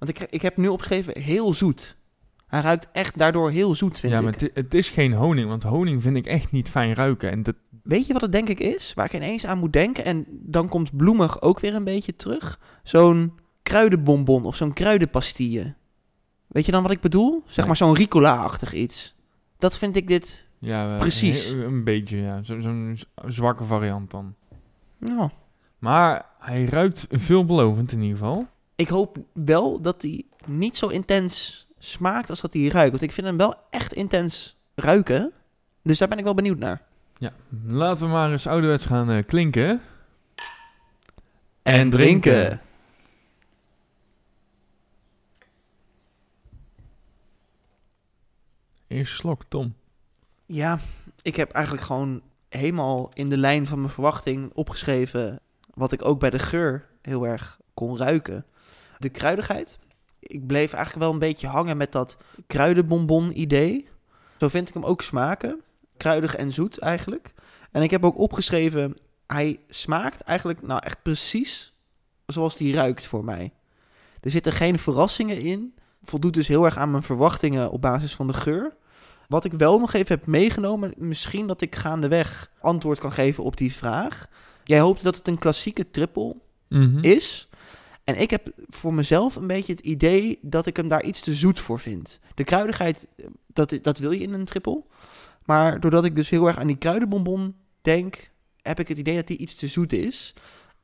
Want ik, ik heb nu opgeschreven heel zoet. Hij ruikt echt daardoor heel zoet, vind ja, ik. maar het, het is geen honing. Want honing vind ik echt niet fijn ruiken. En dat, Weet je wat het denk ik is? Waar ik ineens aan moet denken. En dan komt bloemig ook weer een beetje terug. Zo'n kruidenbonbon of zo'n kruidenpastille. Weet je dan wat ik bedoel? Zeg Nee. maar zo'n ricola-achtig iets. Dat vind ik dit... ja, Precies. een beetje, ja. Zo- Zo'n zwakke variant dan. Ja. Maar hij ruikt veelbelovend in ieder geval. Ik hoop wel dat hij niet zo intens smaakt als dat hij ruikt. Want ik vind hem wel echt intens ruiken. Dus daar ben ik wel benieuwd naar. Ja, laten we maar eens ouderwets gaan eh, klinken. En drinken. Eerst slok, Tom. Ja, ik heb eigenlijk gewoon helemaal in de lijn van mijn verwachting opgeschreven. Wat ik ook bij de geur heel erg kon ruiken. De kruidigheid. Ik bleef eigenlijk wel een beetje hangen met dat kruidenbonbon idee. Zo vind ik hem ook smaken. Kruidig en zoet eigenlijk. En ik heb ook opgeschreven, hij smaakt eigenlijk nou echt precies zoals die ruikt voor mij. Er zitten geen verrassingen in. Voldoet dus heel erg aan mijn verwachtingen op basis van de geur. Wat ik wel nog even heb meegenomen, misschien dat ik gaandeweg antwoord kan geven op die vraag. Jij hoopte dat het een klassieke triple Mhm. is. En ik heb voor mezelf een beetje het idee dat ik hem daar iets te zoet voor vind. De kruidigheid, dat, dat wil je in een triple. Maar doordat ik dus heel erg aan die kruidenbonbon denk, heb ik het idee dat die iets te zoet is.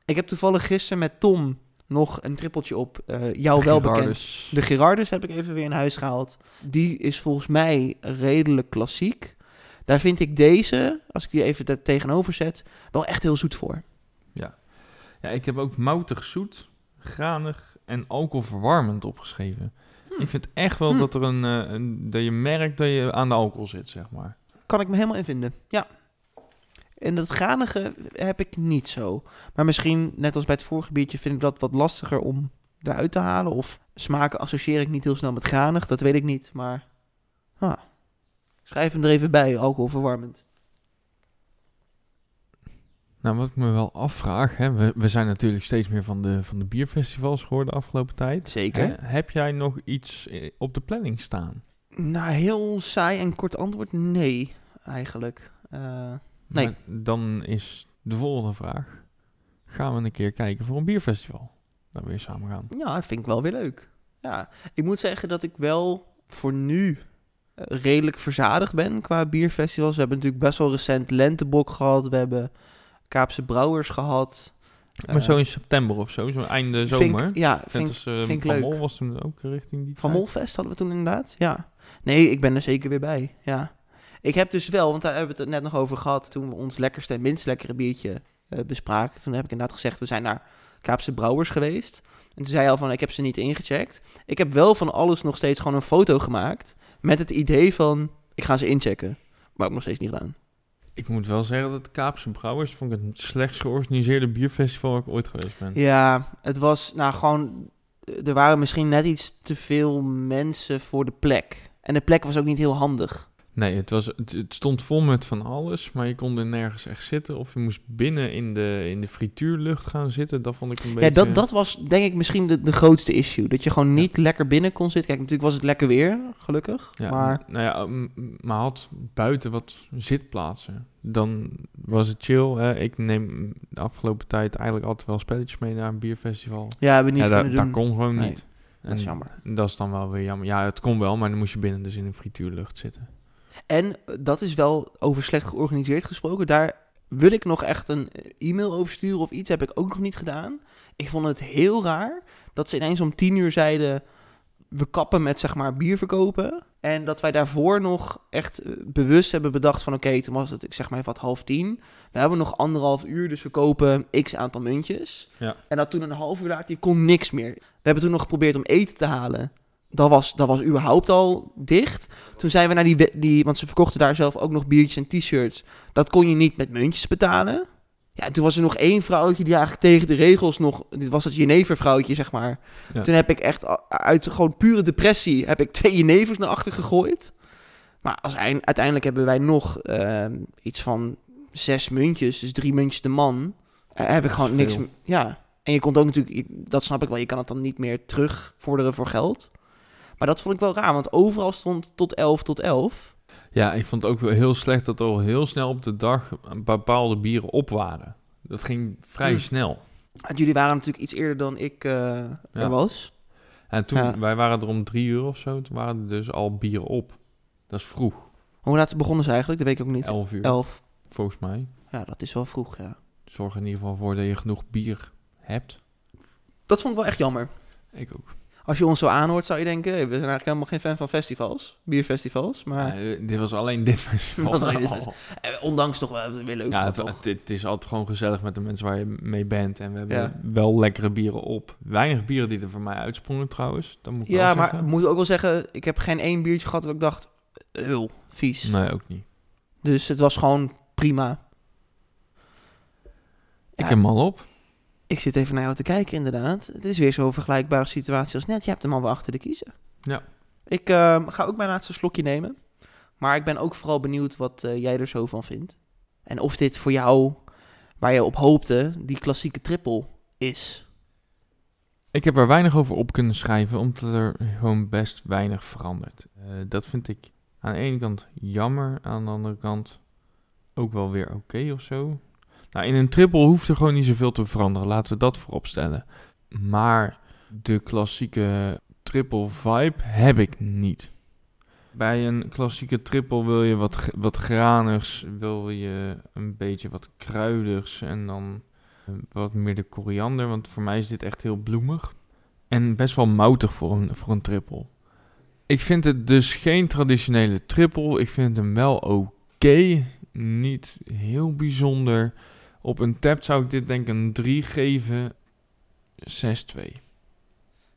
Ik heb toevallig gisteren met Tom nog een trippeltje op eh, jou wel bekend. De Gerardus heb ik even weer in huis gehaald. Die is volgens mij redelijk klassiek. Daar vind ik deze, als ik die even daar tegenover zet, wel echt heel zoet voor. Ja, ik heb ook moutig zoet, granig en alcoholverwarmend opgeschreven. Hm. Ik vind echt wel Hm. dat, er een, eh, een, dat je merkt dat je aan de alcohol zit, zeg maar. Kan ik me helemaal in vinden. Ja. En dat granige heb ik niet zo. Maar misschien, net als bij het vorige biertje, vind ik dat wat lastiger om eruit te halen. Of smaken associeer ik niet heel snel met granig. Dat weet ik niet. Maar ah. schrijf hem er even bij, alcoholverwarmend. Nou, wat ik me wel afvraag, hè, we, we zijn natuurlijk steeds meer van de, van de bierfestivals geworden de afgelopen tijd. Zeker. Hè, heb jij nog iets eh, op de planning staan? Nou, heel saai en kort antwoord, nee, eigenlijk. Eh, Nee. Maar dan is de volgende vraag. Gaan we een keer kijken voor een bierfestival? We weer samen gaan. ja, dat vind ik wel weer leuk. Ja, ik moet zeggen dat ik wel voor nu eh, redelijk verzadigd ben qua bierfestivals. We hebben natuurlijk best wel recent Lentebok gehad. We hebben Kaapse Brouwers gehad. maar Eh, zo in september of zo, zo einde zomer. ja, vind, als vind ik Van leuk. Mol was toen ook richting die Van tijd. Molfest hadden we toen inderdaad, ja. Nee, ik ben er zeker weer bij, ja. Ik heb dus wel, want daar hebben we het net nog over gehad... toen we ons lekkerste en minst lekkere biertje eh, bespraken. Toen heb ik inderdaad gezegd, we zijn naar Kaapse Brouwers geweest. En toen zei je al van, ik heb ze niet ingecheckt. Ik heb wel van alles nog steeds gewoon een foto gemaakt... met het idee van, ik ga ze inchecken. Maar ook nog steeds niet gedaan. Ik moet wel zeggen dat Kaapse Brouwers vond ik het slechtst georganiseerde bierfestival waar ik ooit geweest ben. Ja, het was nou gewoon... Er waren misschien net iets te veel mensen voor de plek. En de plek was ook niet heel handig. Nee, het, was, het, het stond vol met van alles, maar je kon er nergens echt zitten. Of je moest binnen in de, in de frituurlucht gaan zitten. Dat vond ik een beetje... Ja, dat, dat was denk ik misschien de, de grootste issue. Dat je gewoon niet lekker binnen kon zitten. Kijk, natuurlijk was het lekker weer, gelukkig. Ja, maar nou ja, maar had buiten wat zitplaatsen. Dan was het chill. Hè. Ik neem de afgelopen tijd eigenlijk altijd wel spelletjes mee naar een bierfestival. ja, hebben we niet ja, dat, kunnen dat doen. kon gewoon Nee, niet. dat is jammer. Dat is dan wel weer jammer. Ja, het kon wel, maar dan moest je binnen dus in een frituurlucht zitten. En dat is wel over slecht georganiseerd gesproken. Daar wil ik nog echt een e-mail over sturen of iets. Heb ik ook nog niet gedaan. Ik vond het heel raar dat ze ineens om tien uur zeiden... we kappen met zeg maar bier verkopen. En dat wij daarvoor nog echt eh, bewust hebben bedacht van... oké, toen was het, ik zeg maar even wat, half tien. We hebben nog anderhalf uur, dus we kopen x aantal muntjes. Ja. En dat toen een half uur later, je kon niks meer. We hebben toen nog geprobeerd om eten te halen. Dat was, dat was überhaupt al dicht. Toen zijn we naar die, die... Want ze verkochten daar zelf ook nog biertjes en t-shirts. Dat kon je niet met muntjes betalen. Ja, en toen was er nog één vrouwtje die eigenlijk tegen de regels nog... Dit was het jenevervrouwtje, zeg maar. Ja. Toen heb ik echt uit gewoon pure depressie... heb ik twee jenevers naar achter gegooid. Maar als eind- uiteindelijk hebben wij nog ehm, iets van zes muntjes. Dus drie muntjes de man. Eh, heb ik Dat gewoon niks... Ja, en je kon ook natuurlijk... Dat snap ik wel. Je kan het dan niet meer terugvorderen voor geld. Maar dat vond ik wel raar. Want overal stond tot 11 tot 11. Ja, ik vond het ook wel heel slecht dat er al heel snel op de dag bepaalde bieren op waren. Dat ging vrij Hmm. snel. Jullie waren natuurlijk iets eerder dan ik eh, Ja. er was. En toen, Ja. wij waren er om drie uur of zo, toen waren er dus al bieren op. Dat is vroeg, Hoe laat begonnen ze eigenlijk? Dat weet ik ook niet. elf uur, 11. volgens mij. Ja, dat is wel vroeg, ja. Zorg er in ieder geval voor dat je genoeg bier hebt. Dat vond ik wel echt jammer. Ik ook. Als je ons zo aanhoort, zou je denken... we zijn eigenlijk helemaal geen fan van festivals. Bierfestivals. Maar Eh, dit was alleen dit festival. Was alleen dit festival. eh, ondanks toch wel weer leuk. Ja, het, toch? het, het is altijd gewoon gezellig met de mensen waar je mee bent. En we hebben Ja. wel lekkere bieren op. Weinig bieren die er voor mij uitsprongen trouwens. Dat moet ik ja, maar zeggen. moet ik ook wel zeggen... Ik heb geen één biertje gehad dat ik dacht... Heel vies. Nee, ook niet. Dus het was gewoon prima. Ik Ja, heb hem al op. Ik zit even naar jou te kijken, inderdaad. Het is weer zo'n vergelijkbare situatie als net. Je hebt hem al weer achter de kiezen. Ja. Ik ehm, ga ook mijn laatste slokje nemen. Maar ik ben ook vooral benieuwd wat eh, jij er zo van vindt. En of dit voor jou, waar je op hoopte, die klassieke triple is. Ik heb er weinig over op kunnen schrijven, omdat er gewoon best weinig verandert. Eh, dat vind ik aan de ene kant jammer, aan de andere kant ook wel weer oké of zo. Nou, in een triple hoeft er gewoon niet zoveel te veranderen, laten we dat voorop stellen. Maar de klassieke triple vibe heb ik niet. Bij een klassieke triple wil je wat, wat granigs, wil je een beetje wat kruidigs en dan eh, wat meer de koriander, want voor mij is dit echt heel bloemig. En best wel moutig voor een, voor een triple. Ik vind het dus geen traditionele triple. Ik vind hem wel oké, niet heel bijzonder. Op een tap zou ik dit denk ik een 3 geven. 6-2.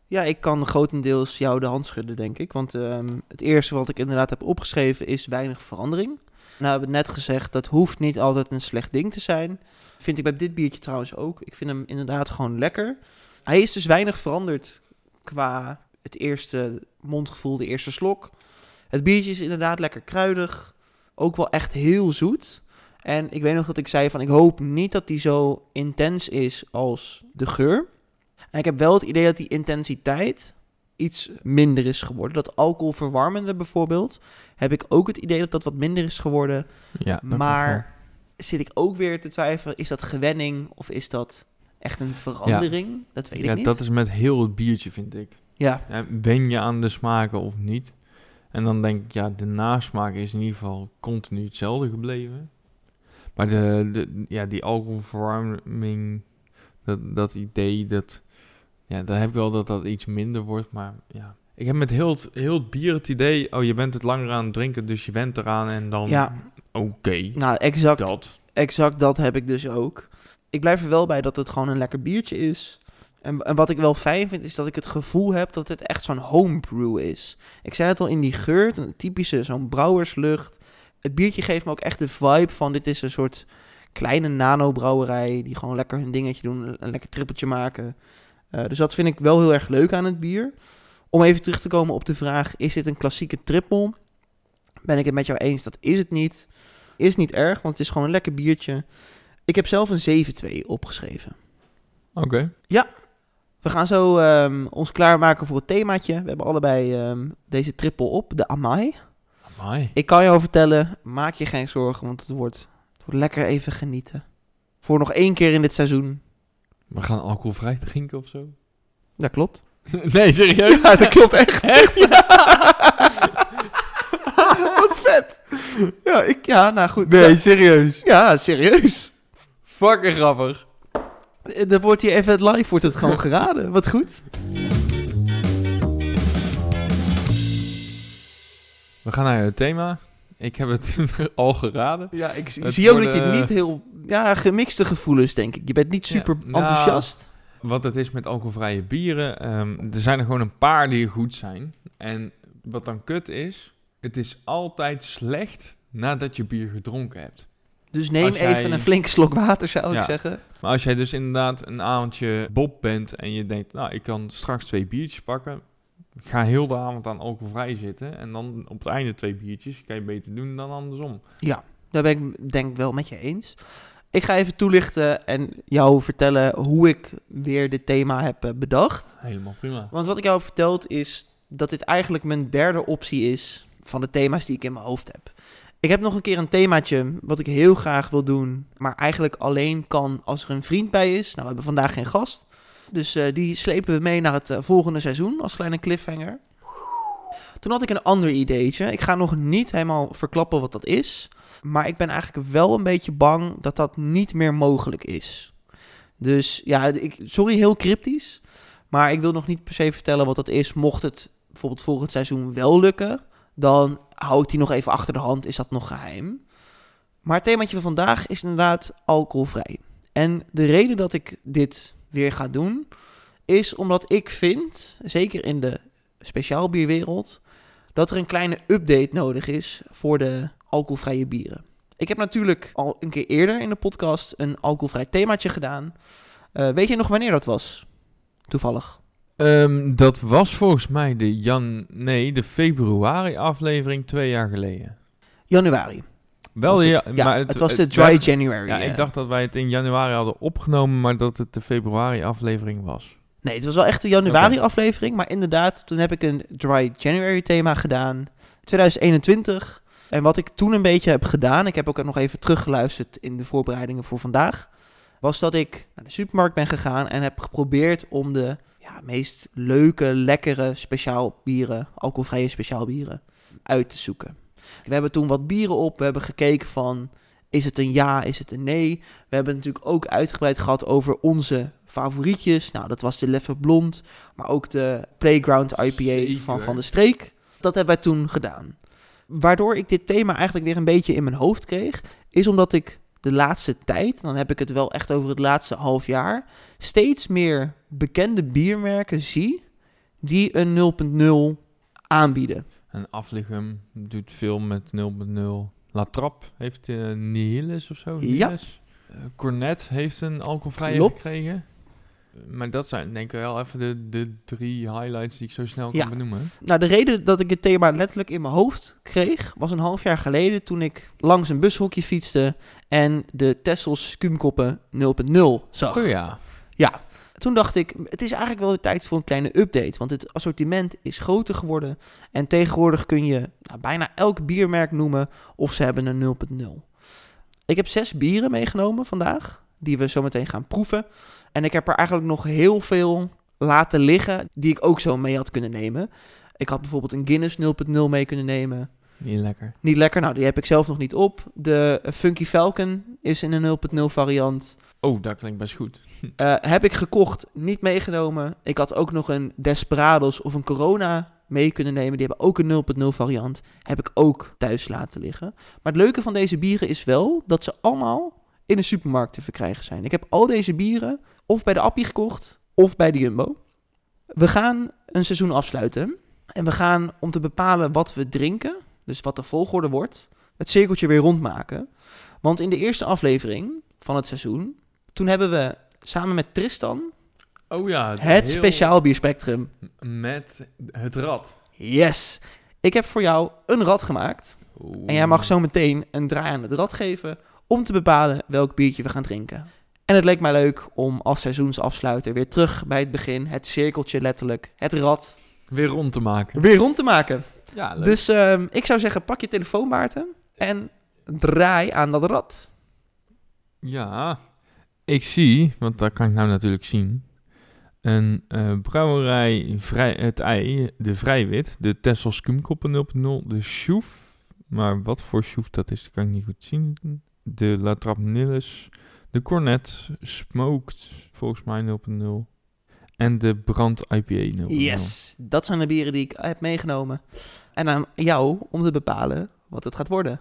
Ja, ik kan grotendeels jou de hand schudden, denk ik. Want ehm, het eerste wat ik inderdaad heb opgeschreven is weinig verandering. Nou, we hebben net gezegd, dat hoeft niet altijd een slecht ding te zijn. Vind ik bij dit biertje trouwens ook. Ik vind hem inderdaad gewoon lekker. Hij is dus weinig veranderd qua het eerste mondgevoel, de eerste slok. Het biertje is inderdaad lekker kruidig. Ook wel echt heel zoet. En ik weet nog dat ik zei van ik hoop niet dat die zo intens is als de geur. En ik heb wel het idee dat die intensiteit iets minder is geworden. Dat alcoholverwarmende bijvoorbeeld, heb ik ook het idee dat dat wat minder is geworden. Ja, maar zit ik ook weer te twijfelen, is dat gewenning of is dat echt een verandering? Dat weet ja, ik niet. dat is met heel het biertje, vind ik. Ja, Ja, ben je aan de smaken of niet? En dan denk ik, ja, de nasmaak is in ieder geval continu hetzelfde gebleven. Maar de, de, ja, die alcoholverwarming, dat, dat idee, dat, ja, dan heb ik wel dat dat iets minder wordt. Maar ja, ik heb met heel het, heel het bier het idee, oh, je bent het langer aan het drinken, dus je bent eraan en dan, Ja. oké, nou exact dat. Exact dat heb ik dus ook. Ik blijf er wel bij dat het gewoon een lekker biertje is. En, en wat ik wel fijn vind, is dat ik het gevoel heb dat het echt zo'n homebrew is. Ik zei het al in die geur, een typische zo'n brouwerslucht. Het biertje geeft me ook echt de vibe van dit is een soort kleine nano-brouwerij... die gewoon lekker hun dingetje doen, een lekker trippeltje maken. Eh, dus dat vind ik wel heel erg leuk aan het bier. Om even terug te komen op de vraag, is dit een klassieke triple? Ben ik het met jou eens, dat is het niet. Is niet erg, want het is gewoon een lekker biertje. Ik heb zelf een 7-2 opgeschreven. Oké. We gaan zo ehm, ons klaarmaken voor het themaatje. We hebben allebei ehm, deze triple op, de Amai. Amai. Ik kan jou vertellen, maak je geen zorgen, want het wordt, het wordt lekker even genieten. Voor nog één keer in dit seizoen. We gaan alcoholvrij drinken of zo? Dat klopt. nee, serieus? Ja, dat klopt echt. Echt? Wat vet. Ja, ik, ja, nou goed. Nee, Ja, serieus. ja, serieus. Fucking grappig. Eh, Dan wordt hier even het live wordt het gewoon geraden. Wat goed. We gaan naar het thema. Ik heb het al geraden. Ja, ik zie ook dat je niet heel... Ja, gemixte gevoelens, denk ik. Je bent niet Ja, super nou, enthousiast. Wat het is met alcoholvrije bieren. ehm, er zijn er gewoon een paar die goed zijn. En wat dan kut is, het is altijd slecht nadat je bier gedronken hebt. Dus neem jij- even een flinke slok water, zou Ja. ik zeggen. Maar als jij dus inderdaad een avondje Bob bent en je denkt, nou, ik kan straks twee biertjes pakken. Ga heel de avond aan alcoholvrij zitten. En dan op het einde twee biertjes. Kan je beter doen dan andersom. Daar ben ik denk ik wel met je eens. Ik ga even toelichten en jou vertellen hoe ik weer dit thema heb eh, bedacht. Helemaal prima. Want wat ik jou heb verteld is dat dit eigenlijk mijn derde optie is van de thema's die ik in mijn hoofd heb. Ik heb nog een keer een themaatje wat ik heel graag wil doen, maar eigenlijk alleen kan als er een vriend bij is. Nou, we hebben vandaag geen gast. Dus eh, die slepen we mee naar het eh, volgende seizoen als kleine cliffhanger. Toen had ik een ander ideetje. Ik ga nog niet helemaal verklappen wat dat is. Maar ik ben eigenlijk wel een beetje bang dat dat niet meer mogelijk is. Dus ja, ik, sorry, heel cryptisch. Maar ik wil nog niet per se vertellen wat dat is. Mocht het bijvoorbeeld volgend seizoen wel lukken, dan hou ik die nog even achter de hand. Is dat nog geheim? Maar het themaatje van vandaag is inderdaad alcoholvrij. En de reden dat ik dit weer ga doen, is omdat ik vind, zeker in de speciaalbierwereld, dat er een kleine update nodig is voor de alcoholvrije bieren. Ik heb natuurlijk al een keer eerder in de podcast een alcoholvrij themaatje gedaan. Eh, weet je nog wanneer dat was? Toevallig. Ehm, dat was volgens mij de jan... Nee, de februari aflevering twee jaar geleden. Januari. Wel, ja, het. ja maar het, was de Dry January. Ja, eh. ik dacht dat wij het in januari hadden opgenomen, maar dat het de februari aflevering was. Nee, het was wel echt de januari aflevering. Maar inderdaad, toen heb ik een Dry January thema gedaan. 2021. En wat ik toen een beetje heb gedaan, ik heb ook nog even teruggeluisterd in de voorbereidingen voor vandaag, was dat ik naar de supermarkt ben gegaan en heb geprobeerd om de ja, meest leuke, lekkere speciaal bieren, alcoholvrije speciaal bieren, uit te zoeken. We hebben toen wat bieren op, we hebben gekeken van, is het een ja, is het een nee? We hebben natuurlijk ook uitgebreid gehad over onze favorietjes. Nou, dat was de Leffe Blond, maar ook de Playground IPA van. Van de Streek. Dat hebben wij toen gedaan. Waardoor ik dit thema eigenlijk weer een beetje in mijn hoofd kreeg, is omdat ik de laatste tijd, dan heb ik het wel echt over het laatste half jaar, steeds meer bekende biermerken zie die een 0.0 aanbieden. En Afligem doet veel met 0.0. La Trappe heeft uh, Nihilis of zo. Ja. Eh, Cornet heeft een alcoholvrije Klopt. gekregen. Maar dat zijn denk ik wel even de, de drie highlights die ik zo snel Ja. kan benoemen. Nou, de reden dat ik het thema letterlijk in mijn hoofd kreeg, was een half jaar geleden toen ik langs een bushokje fietste en de Tessels Skumkoppen 0.0 zag. Oh ja. Toen dacht ik, het is eigenlijk wel de tijd voor een kleine update. Want het assortiment is groter geworden. En tegenwoordig kun je nou, bijna elk biermerk noemen of ze hebben een 0.0. Ik heb zes bieren meegenomen vandaag, die we zo meteen gaan proeven. En ik heb er eigenlijk nog heel veel laten liggen, die ik ook zo mee had kunnen nemen. Ik had bijvoorbeeld een Guinness 0.0 mee kunnen nemen. Niet lekker. Niet lekker, nou die heb ik zelf nog niet op. De Funky Falcon is in een 0.0 variant. Oh, dat klinkt best goed. Eh, heb ik gekocht, niet meegenomen. Ik had ook nog een Desperados of een Corona mee kunnen nemen. Die hebben ook een 0.0 variant. Heb ik ook thuis laten liggen. Maar het leuke van deze bieren is wel dat ze allemaal in de supermarkt te verkrijgen zijn. Ik heb al deze bieren of bij de Appie gekocht of bij de Jumbo. We gaan een seizoen afsluiten. En we gaan om te bepalen wat we drinken, dus wat de volgorde wordt, het cirkeltje weer rondmaken. Want in de eerste aflevering van het seizoen, toen hebben we samen met Tristan Oh ja. het speciaal bierspectrum. Met het rad. Yes! Ik heb voor jou een rad gemaakt. Oeh. En jij mag zo meteen een draai aan het rad geven om te bepalen welk biertje we gaan drinken. En het leek mij leuk om als seizoensafsluiter weer terug bij het begin, het cirkeltje letterlijk, het rad, Weer rond te maken. weer rond te maken. Ja, leuk. Dus ehm, ik zou zeggen, pak je telefoon Maarten en draai aan dat rad. Ja, ik zie, want dat kan ik nou natuurlijk zien. Een eh, brouwerij vrij, het ei, de Vrijwit, de Tessel Skumkoppen 0.0, de Schoef. Maar wat voor Schoef dat is, dat kan ik niet goed zien. De La Trappe Nilles, de Cornet, Smoked, volgens mij 0.0. En de Brand IPA 0.0. Yes, dat zijn de bieren die ik heb meegenomen. En aan jou om te bepalen wat het gaat worden.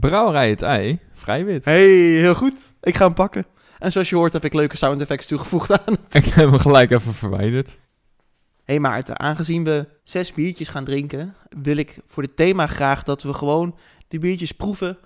Brouwerij het ei, Vrijwit. Hey, heel goed. Ik ga hem pakken. En zoals je hoort heb ik leuke sound effects toegevoegd aan. Ik heb hem gelijk even verwijderd. hey Maarten, aangezien we zes biertjes gaan drinken, wil ik voor dit thema graag dat we gewoon die biertjes proeven.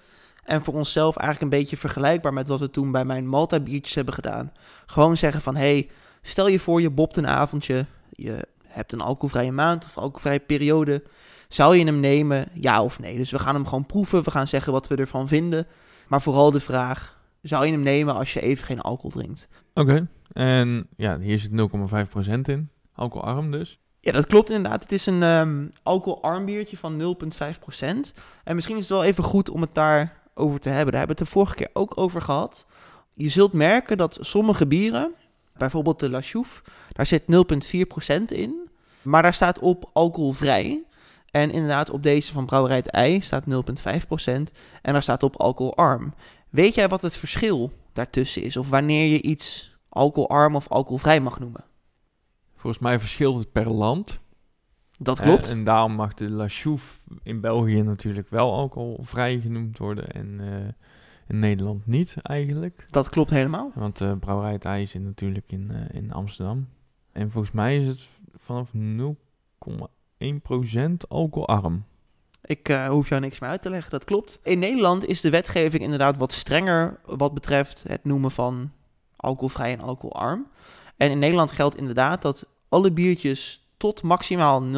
En voor onszelf eigenlijk een beetje vergelijkbaar met wat we toen bij mijn Malta biertjes hebben gedaan. Gewoon zeggen van, hey, stel je voor je bopt een avondje. Je hebt een alcoholvrije maand of alcoholvrije periode. Zou je hem nemen, ja of nee? Dus we gaan hem gewoon proeven. We gaan zeggen wat we ervan vinden. Maar vooral de vraag, zou je hem nemen als je even geen alcohol drinkt? Oké, en ja, hier zit 0,5% in. Alcoholarm dus. Ja, dat klopt inderdaad. Het is een ehm alcoholarm biertje van 0,5%. En misschien is het wel even goed om het daarover te hebben. Daar hebben we het de vorige keer ook over gehad. Je zult merken dat sommige bieren, bijvoorbeeld de La Chouffe, daar zit 0,4% in. Maar daar staat op alcoholvrij. En inderdaad, op deze van Brouwerij het Ei staat 0,5%. En daar staat op alcoholarm. Weet jij wat het verschil daartussen is? Of wanneer je iets alcoholarm of alcoholvrij mag noemen? Volgens mij verschilt het per land. Dat klopt. en daarom mag de La Chouffe in België natuurlijk wel alcoholvrij genoemd worden. En eh, in Nederland niet eigenlijk. Dat klopt helemaal. Want de brouwerij het IJ zit natuurlijk in, eh, in Amsterdam. En volgens mij is het vanaf 0,1% alcoholarm. Ik eh, hoef jou niks meer uit te leggen, dat klopt. In Nederland is de wetgeving inderdaad wat strenger wat betreft het noemen van alcoholvrij en alcoholarm. En in Nederland geldt inderdaad dat alle biertjes tot maximaal 0,1%,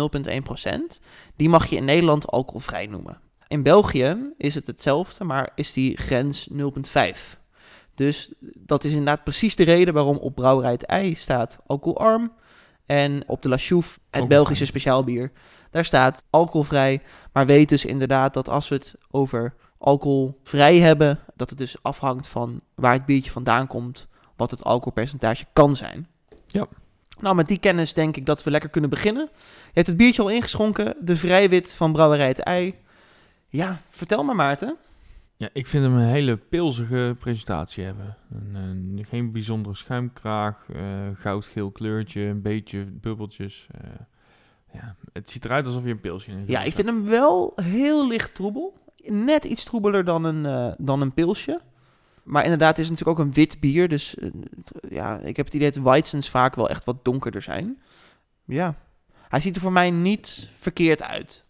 die mag je in Nederland alcoholvrij noemen. In België is het hetzelfde, maar is die grens 0,5. Dus dat is inderdaad precies de reden waarom op Brouwerij het Ei staat alcoholarm. En op de La Chouffe, het. Belgische speciaalbier, daar staat alcoholvrij. Maar weet dus inderdaad dat als we het over alcoholvrij hebben, dat het dus afhangt van waar het biertje vandaan komt, wat het alcoholpercentage kan zijn. Ja. Nou, met die kennis denk ik dat we lekker kunnen beginnen. Je hebt het biertje al ingeschonken, de vrijwit van Brouwerij het Ei. Ja, vertel maar Maarten. Ja, ik vind hem een hele pilzige presentatie hebben. Een, een- geen bijzondere schuimkraag, eh, goudgeel kleurtje, een beetje bubbeltjes. eh, ja, het ziet eruit alsof je een pilsje in Ja, ik vind hem wel heel licht troebel. Net iets troebeler dan een, eh, dan een pilsje. Maar inderdaad, het is natuurlijk ook een wit bier. Dus ja, ik heb het idee dat Weizens vaak wel echt wat donkerder zijn. Ja, hij ziet er voor mij niet verkeerd uit.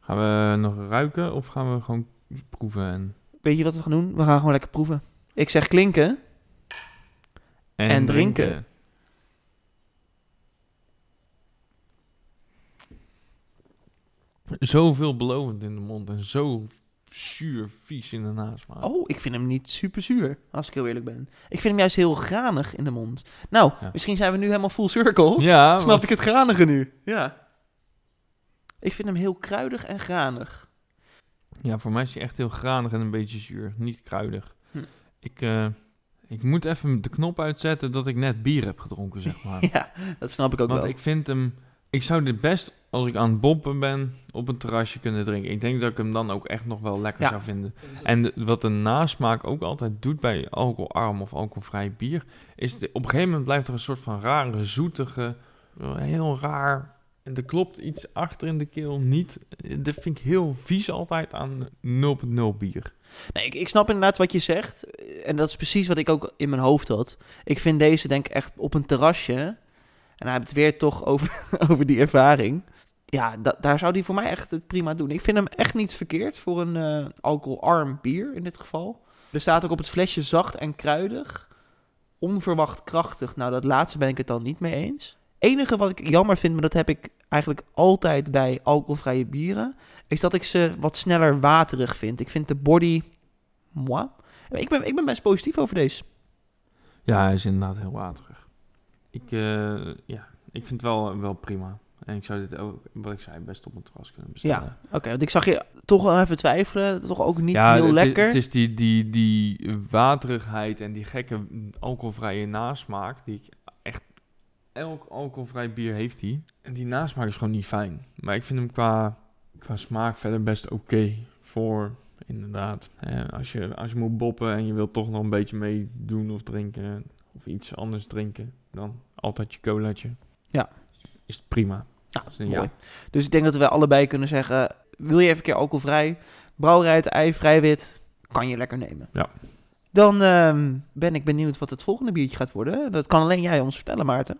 Gaan we nog ruiken of gaan we gewoon proeven en, Weet je wat we gaan doen? We gaan gewoon lekker proeven. Ik zeg klinken. En drinken. Zoveel belovend in de mond en zo zuur vies in de nasmaak. Oh, ik vind hem niet super zuur, als ik heel eerlijk ben. Ik vind hem juist heel granig in de mond. Nou, Ja. misschien zijn we nu helemaal full circle. ja, Snap ik het granige nu? Ja. Ik vind hem heel kruidig en granig. Ja, voor mij is hij echt heel granig en een beetje zuur. Niet kruidig. Hm. Ik, eh, ik moet even de knop uitzetten dat ik net bier heb gedronken, zeg maar. Ja, dat snap ik ook Want wel. ik vind hem... Ik zou dit best, als ik aan het boppen ben, op een terrasje kunnen drinken. Ik denk dat ik hem dan ook echt nog wel lekker Ja. zou vinden. En de- wat de nasmaak ook altijd doet bij alcoholarm of alcoholvrij bier... is de- op een gegeven moment blijft er een soort van rare, zoetige... Heel raar... En er klopt iets achter in de keel niet. Dat vind ik heel vies altijd aan 0.0 bier. Nee, ik, ik snap inderdaad wat je zegt. En dat is precies wat ik ook in mijn hoofd had. Ik vind deze denk ik echt op een terrasje. En hij heeft het weer toch over, over die ervaring. Ja, da- daar zou die voor mij echt het prima doen. Ik vind hem echt niet verkeerd voor een eh, alcoholarm bier in dit geval. Er staat ook op het flesje zacht en kruidig. Onverwacht krachtig. Nou, dat laatste ben ik het dan niet mee eens. Enige wat ik jammer vind, maar dat heb ik eigenlijk altijd bij alcoholvrije bieren, is dat ik ze wat sneller waterig vind. Ik vind de body... Moi. Ik ben, ik ben best positief over deze. Ja, hij is inderdaad heel waterig. Ik, eh, ja, ik vind het wel, wel prima. En ik zou dit ook, wat ik zei, best op een terras kunnen bestellen. Oké, want ik zag je toch wel even twijfelen. Toch ook niet ja, heel lekker. Het is die, die, die waterigheid en die gekke alcoholvrije nasmaak die ik. Elk alcoholvrij bier heeft die. En die nasmaak is gewoon niet fijn. Maar ik vind hem qua, qua smaak verder best oké voor... Inderdaad, eh, als, je, als je moet boppen en je wilt toch nog een beetje meedoen of drinken... of iets anders drinken, dan altijd je colaatje. Ja. Is het prima. Nou, Dus, eh, mooi. ja. Dus ik denk dat we allebei kunnen zeggen... Wil je even een keer alcoholvrij? Brouwerij het ei, vrij wit. Kan je lekker nemen. Ja. Dan ehm, ben ik benieuwd wat het volgende biertje gaat worden. Dat kan alleen jij ons vertellen, Maarten.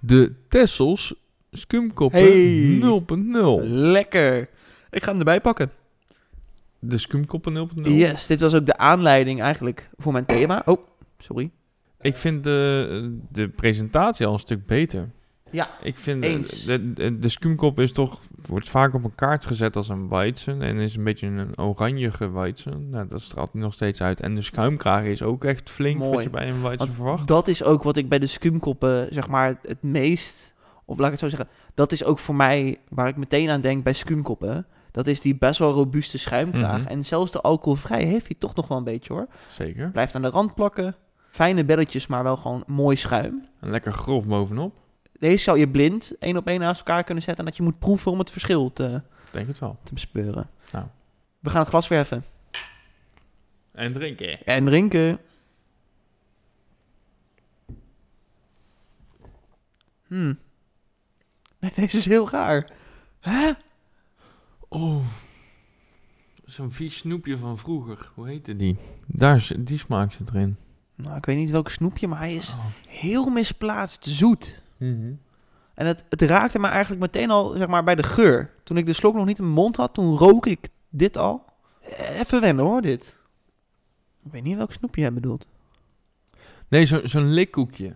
De Tessels Skumkoppen Hey. 0.0. Lekker. Ik ga hem erbij pakken. De Skumkoppen 0.0. Yes, dit was ook de aanleiding eigenlijk voor mijn thema. Oh, sorry. Ik vind de, de presentatie al een stuk beter. Ja, Ik vind Eens. de, de, de Skumkop is toch, wordt vaak op een kaart gezet als een Weizen. En is een beetje een oranjige Weizen. Nou, dat straalt nog steeds uit. En de schuimkraag is ook echt flink Mooi. wat je bij een Weizen verwacht. dat is ook wat ik bij de skumkoppen, zeg maar, het meest... Of laat ik het zo zeggen, dat is ook voor mij waar ik meteen aan denk bij skumkoppen. Dat is die best wel robuuste schuimkraag. Mhm. En zelfs de alcoholvrij heeft hij toch nog wel een beetje hoor. Zeker. Blijft aan de rand plakken. Fijne belletjes, maar wel gewoon mooi schuim. En lekker grof bovenop. Deze zou je blind één op één naast elkaar kunnen zetten. En dat je moet proeven om het verschil te, Denk het wel. te bespeuren. Nou. We gaan het glas verheffen. En drinken. En drinken. Hmm. Nee, deze is heel gaar. Hè? Oh. Zo'n vies snoepje van vroeger. Hoe heette die? Daar, is- die smaak zit erin. Nou, ik weet niet welke snoepje, maar hij is Oh. heel misplaatst zoet. Mhm. En het, het raakte me eigenlijk meteen al, zeg maar, bij de geur. Toen ik de slok nog niet in mijn mond had, toen rook ik dit al. Even wennen hoor, dit. Ik weet niet welk snoepje jij bedoelt. Nee, zo- zo'n likkoekje.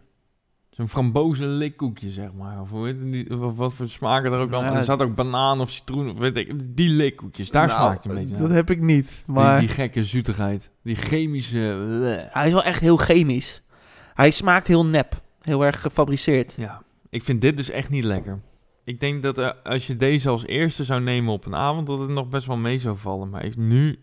Zo'n frambozen likkoekje, zeg maar. Of hoe heet het die, wat, wat voor smaken er ook dan? Nou, er zat ook banaan of citroen, of weet ik. Die likkoekjes, daar Nou, smaakt hij een beetje Dat naar. heb ik niet, Die- maar... Die, gekke zoetigheid. Die chemische... bleh. Hij is wel echt heel chemisch. Hij smaakt heel nep. Heel erg gefabriceerd. Ja, ik vind dit dus echt niet lekker. Ik denk dat eh, als je deze als eerste zou nemen op een avond, dat het nog best wel mee zou vallen. Maar nu...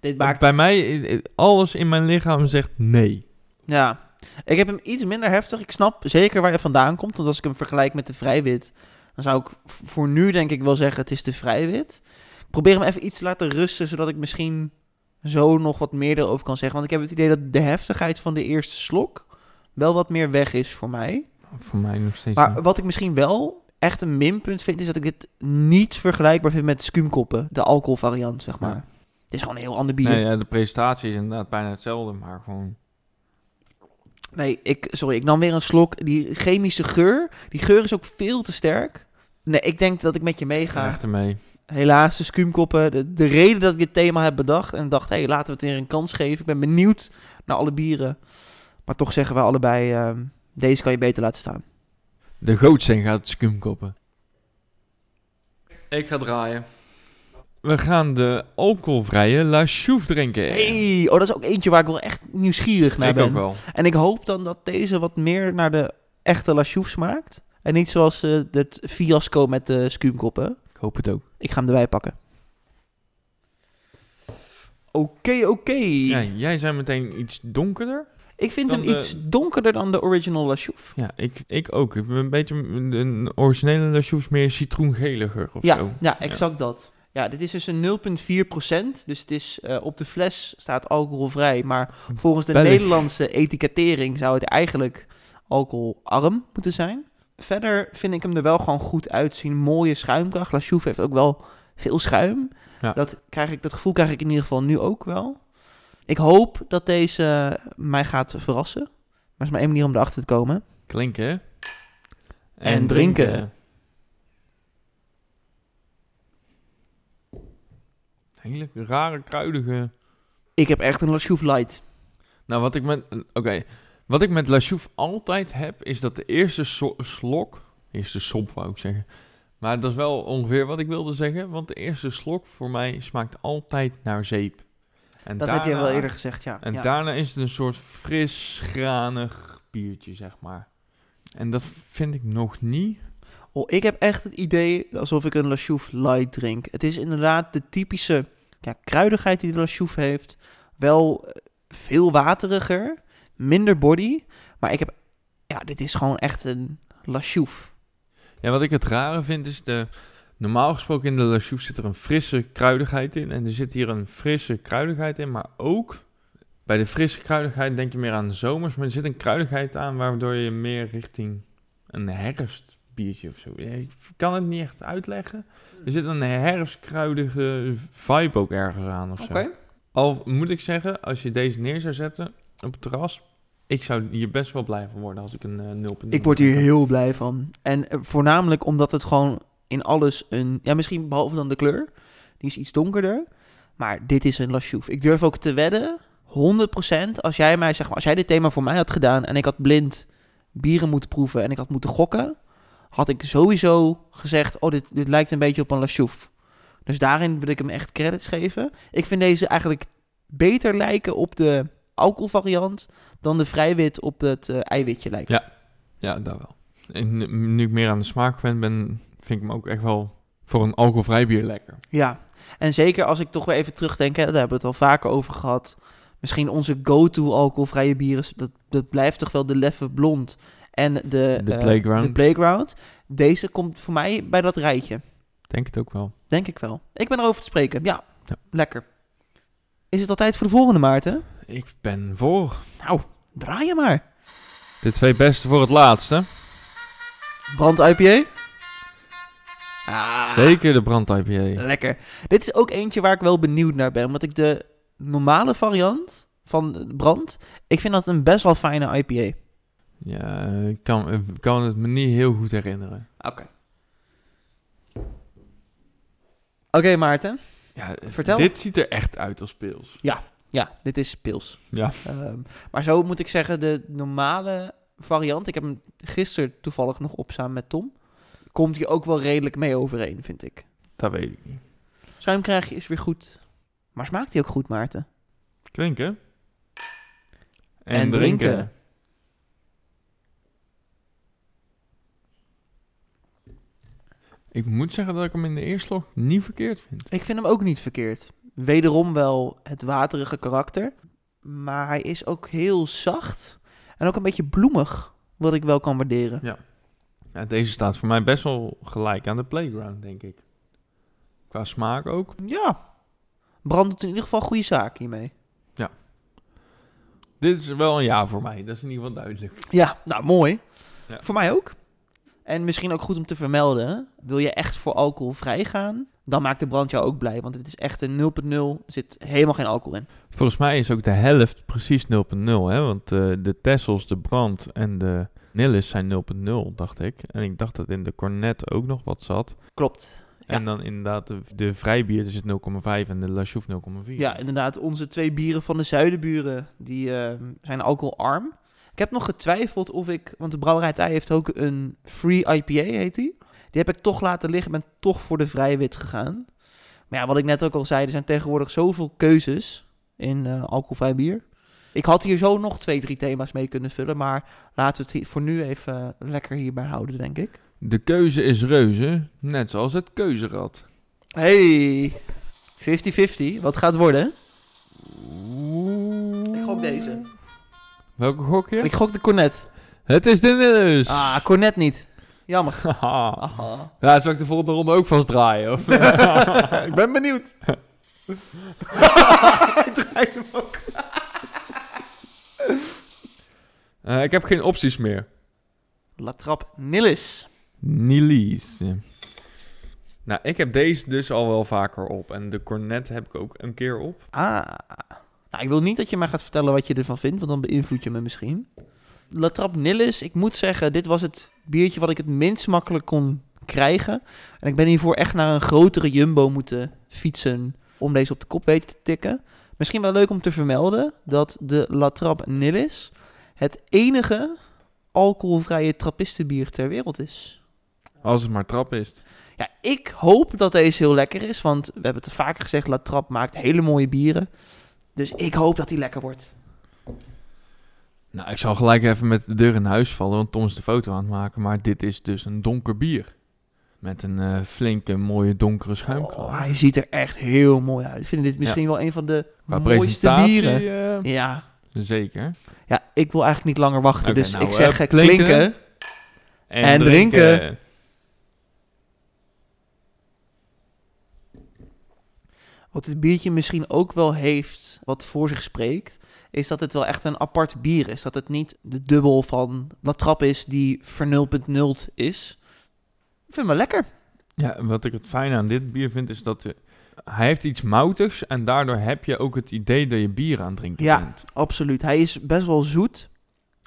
Dit maakt... Bij mij, eh, eh, alles in mijn lichaam zegt nee. Ja. Ik heb hem iets minder heftig. Ik snap zeker waar je vandaan komt. Want als ik hem vergelijk met de vrijwit, dan zou ik voor nu denk ik wel zeggen het is de vrijwit. Ik probeer hem even iets te laten rusten, zodat ik misschien zo nog wat meer erover kan zeggen. Want ik heb het idee dat de heftigheid van de eerste slok wel wat meer weg is voor mij. Voor mij nog steeds Maar niet. wat ik misschien wel echt een minpunt vind, is dat ik dit niet vergelijkbaar vind met skumkoppen. De alcoholvariant, zeg maar. Ja. Het is gewoon een heel ander bier. Nee, ja, de presentatie is inderdaad bijna hetzelfde, maar gewoon... Nee, ik, sorry, ik nam weer een slok. Die chemische geur, die geur is ook veel te sterk. Nee, ik denk dat ik met je meega. Echt ermee. Helaas, de skumkoppen. De, de reden dat ik dit thema heb bedacht en dacht, hé, hey, laten we het weer een kans geven. Ik ben benieuwd naar alle bieren. Maar toch zeggen we allebei, ehm, deze kan je beter laten staan. De gootsteen gaat skumkoppen. Ik ga draaien. We gaan de alcoholvrije La Chouffe drinken. hey, oh, dat is ook eentje waar ik wel echt nieuwsgierig naar ik ben. ook wel. En ik hoop dan dat deze wat meer naar de echte La Chouffe smaakt. En niet zoals eh, het fiasco met de skumkoppen. Ik hoop het ook. Ik ga hem erbij pakken. Oké, oké. Ja, jij zijn meteen iets donkerder. Ik vind hem de- iets donkerder dan de original La Chouffe. Ja, ik, ik ook. Ik ben een beetje een originele La Chouffe is meer citroengeliger of Ja, zo. ja, exact dat. Ja, dit is dus een 0,4%. Dus het is eh, op de fles staat alcoholvrij. Maar volgens de. Nederlandse etikettering zou het eigenlijk alcoholarm moeten zijn. Verder vind ik hem er wel gewoon goed uitzien. Mooie schuimkracht. La Chouffe heeft ook wel veel schuim. Ja. Dat, krijg ik, dat gevoel krijg ik in ieder geval nu ook wel. Ik hoop dat deze mij gaat verrassen. Maar er is maar één manier om erachter te komen. Klinken. hè? En drinken. Eigenlijk rare, kruidige... Ik heb echt een La Chouffe light. Nou, wat ik met... Oké. Wat ik met La altijd heb, is dat de eerste so- slok... Eerste sop, wou ik zeggen. Maar dat is wel ongeveer wat ik wilde zeggen. Want de eerste slok voor mij smaakt altijd naar zeep. En Dat heb je wel daarna- eerder gezegd, ja. En ja. daarna is het een soort fris, granig biertje, zeg maar. En dat vind ik nog niet. Oh, ik heb echt het idee alsof ik een La light drink. Het is inderdaad de typische ja, kruidigheid die de La heeft. Wel eh, veel wateriger, minder body. Maar ik heb... Ja, dit is gewoon echt een La. Ja, wat ik het rare vind is de... Normaal gesproken in de La Chouffe zit er een frisse kruidigheid in. En er zit hier een frisse kruidigheid in. Maar ook bij de frisse kruidigheid denk je meer aan de zomers. Maar er zit een kruidigheid aan waardoor je meer richting een herfstbiertje of zo... Ik kan het niet echt uitleggen. Er zit een herfstkruidige vibe ook ergens aan of zo. Al moet ik zeggen, als je deze neer zou zetten op het terras, ik zou hier best wel blij van worden als ik een 0.0 Ik word hier heel blij van. En eh, voornamelijk omdat het gewoon in alles een... Ja, misschien behalve dan de kleur. Die is iets donkerder. Maar dit is een La Chouffe. Ik durf ook te wedden, 100%, als jij mij zeg maar, als jij dit thema voor mij had gedaan en ik had blind bieren moeten proeven en ik had moeten gokken, had ik sowieso gezegd, oh, dit, dit lijkt een beetje op een La Chouffe. Dus daarin wil ik hem echt credits geven. Ik vind deze eigenlijk beter lijken op de alcoholvariant dan de vrijwit op het eh, eiwitje lijkt. Ja. Ja, dat wel. En nu- ik meer aan de smaak gewend ben, vind ik hem ook echt wel voor een alcoholvrij bier lekker. Ja, en zeker als ik toch weer even terugdenk, hè, daar hebben we het al vaker over gehad. Misschien onze go-to alcoholvrije bieren, dat, dat blijft toch wel de Leffe Blond en de, De eh, Playground. de Playground. Deze komt voor mij bij dat rijtje, Denk het ook wel. denk ik wel. Ik ben erover te spreken, ja, Ja. lekker. Is het al tijd voor de volgende, Maarten? Ik ben voor Nou, draai je maar. de twee beste voor het laatste. Brand IPA? Ah, Zeker de brand IPA. Lekker. Dit is ook eentje waar ik wel benieuwd naar ben. Omdat ik de normale variant van brand... Ik vind dat een best wel fijne IPA. Ja, ik kan, ik kan het me niet heel goed herinneren. Oké. Oké, Maarten. Ja, Vertel. Dit ziet er echt uit als pils. Ja, dit is pils. Ja. Ehm, maar zo moet ik zeggen, de normale variant... Ik heb hem gisteren toevallig nog op samen met Tom. Komt hier ook wel redelijk mee overeen, vind ik. Dat weet ik niet. Schuim krijg je is weer goed. Maar smaakt hij ook goed, Maarten? Klinken. En, En drinken. drinken. Ik moet zeggen dat ik hem in de eerste slok niet verkeerd vind. Ik vind hem ook niet verkeerd. Wederom wel het waterige karakter. Maar hij is ook heel zacht. En ook een beetje bloemig. Wat ik wel kan waarderen. Ja, deze staat voor mij best wel gelijk aan de playground, denk ik. Qua smaak ook. Ja. Brand doet in ieder geval goede zaak hiermee. Dit is wel een ja voor mij. Dat is in ieder geval duidelijk. Ja, nou mooi. Ja. Voor mij ook. En misschien ook goed om te vermelden. Wil je echt voor alcoholvrij gaan? Dan maakt de brand jou ook blij. Want het is echt een 0.0. Er zit helemaal geen alcohol in. Volgens mij is ook de helft precies 0.0. Hè? Want eh, de Tessels, de Brand en de Nillis zijn 0.0, dacht ik. En ik dacht dat in de Cornet ook nog wat zat. Klopt. En dan inderdaad de, de vrijbier, dus het 0,5 en de La Chouffe 0,4. Ja, inderdaad. Onze twee bieren van de zuidenburen. Die eh, zijn alcoholarm. Ik heb nog getwijfeld of ik... Want de brouwerij Thij heeft ook een free IPA, heet die. Die heb ik toch laten liggen. ben toch voor de vrije wit gegaan. Maar ja, wat ik net ook al zei. Er zijn tegenwoordig zoveel keuzes in eh, alcoholvrij bier. Ik had hier zo nog twee, drie thema's mee kunnen vullen. Maar laten we het voor nu even lekker hierbij houden, denk ik. De keuze is reuze, net zoals het keuzerad. Hey, 50-50. Wat gaat het worden? Ik gok deze. Welke gok je? Ik gok de cornet. Het is de Nillis. Ah, cornet niet. Jammer. Aha. ja, zal ik de volgende ronde ook vast draaien? Of? ik ben benieuwd. Hij draait hem ook. Eh, ik heb geen opties meer. Latrap Nillis. Nilies. Ja. Nou, ik heb deze dus al wel vaker op. En de cornet heb ik ook een keer op. Ah. Nou, ik wil niet dat je mij gaat vertellen wat je ervan vindt, want dan beïnvloed je me misschien. Latrap Nillis, ik moet zeggen, dit was het biertje wat ik het minst makkelijk kon krijgen. En ik ben hiervoor echt naar een grotere jumbo moeten fietsen om deze op de kop weten te tikken. Misschien wel leuk om te vermelden dat de Latrap Nillis het enige alcoholvrije trappistenbier ter wereld is. Als het maar trap is. Ja, ik hoop dat deze heel lekker is, want we hebben het er vaker gezegd, La Trappe maakt hele mooie bieren. Dus ik hoop dat die lekker wordt. Nou, ik zal gelijk even met de deur in huis vallen, want Tom is de foto aan het maken. Maar dit is dus een donker bier. Met een eh, flinke, mooie, donkere schuimkraag. Oh, hij ziet er echt heel mooi uit. Ik vind dit misschien wel een van de Qua mooiste bieren. eh, Ja. zeker. ja, ik wil eigenlijk niet langer wachten, dus nou, ik zeg eh, klinken. klinken. En drinken. Wat dit biertje misschien ook wel heeft, wat voor zich spreekt, is dat het wel echt een apart bier is. Dat het niet de dubbel van La Trappe is die vernulpunt is. Ik vind hem wel lekker. Ja, wat ik het fijne aan dit bier vind, is dat eh, hij heeft iets moutigs. En daardoor heb je ook het idee dat je bier aan het drinken Ja. bent. Absoluut. Hij is best wel zoet.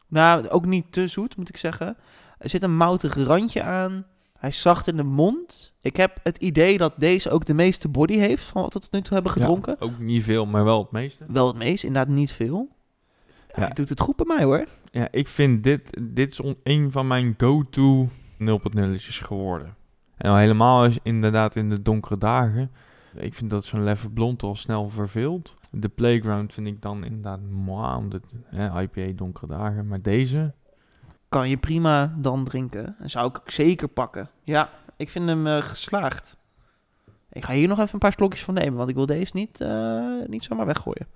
Nou, ook niet te zoet, moet ik zeggen. Er zit een moutig randje aan. Hij is zacht in de mond. Ik heb het idee dat deze ook de meeste body heeft van wat we tot nu toe hebben gedronken. Ja, ook niet veel, maar wel het meeste. Wel het meest, inderdaad niet veel. Ja, Ja. Hij doet het goed bij mij hoor. Ja, ik vind dit, dit is een van mijn go-to 0.0'tjes geworden. En al helemaal is inderdaad in de donkere dagen. Ik vind dat zo'n Leffe Blond al snel verveelt. De Playground vind ik dan inderdaad mooi, omdat hè, IPA donkere dagen. Maar deze, Kan je prima dan drinken. En zou ik zeker pakken. Ja, ik vind hem eh, geslaagd. Ik ga hier nog even een paar slokjes van nemen, want ik wil deze niet, eh, niet zomaar weggooien.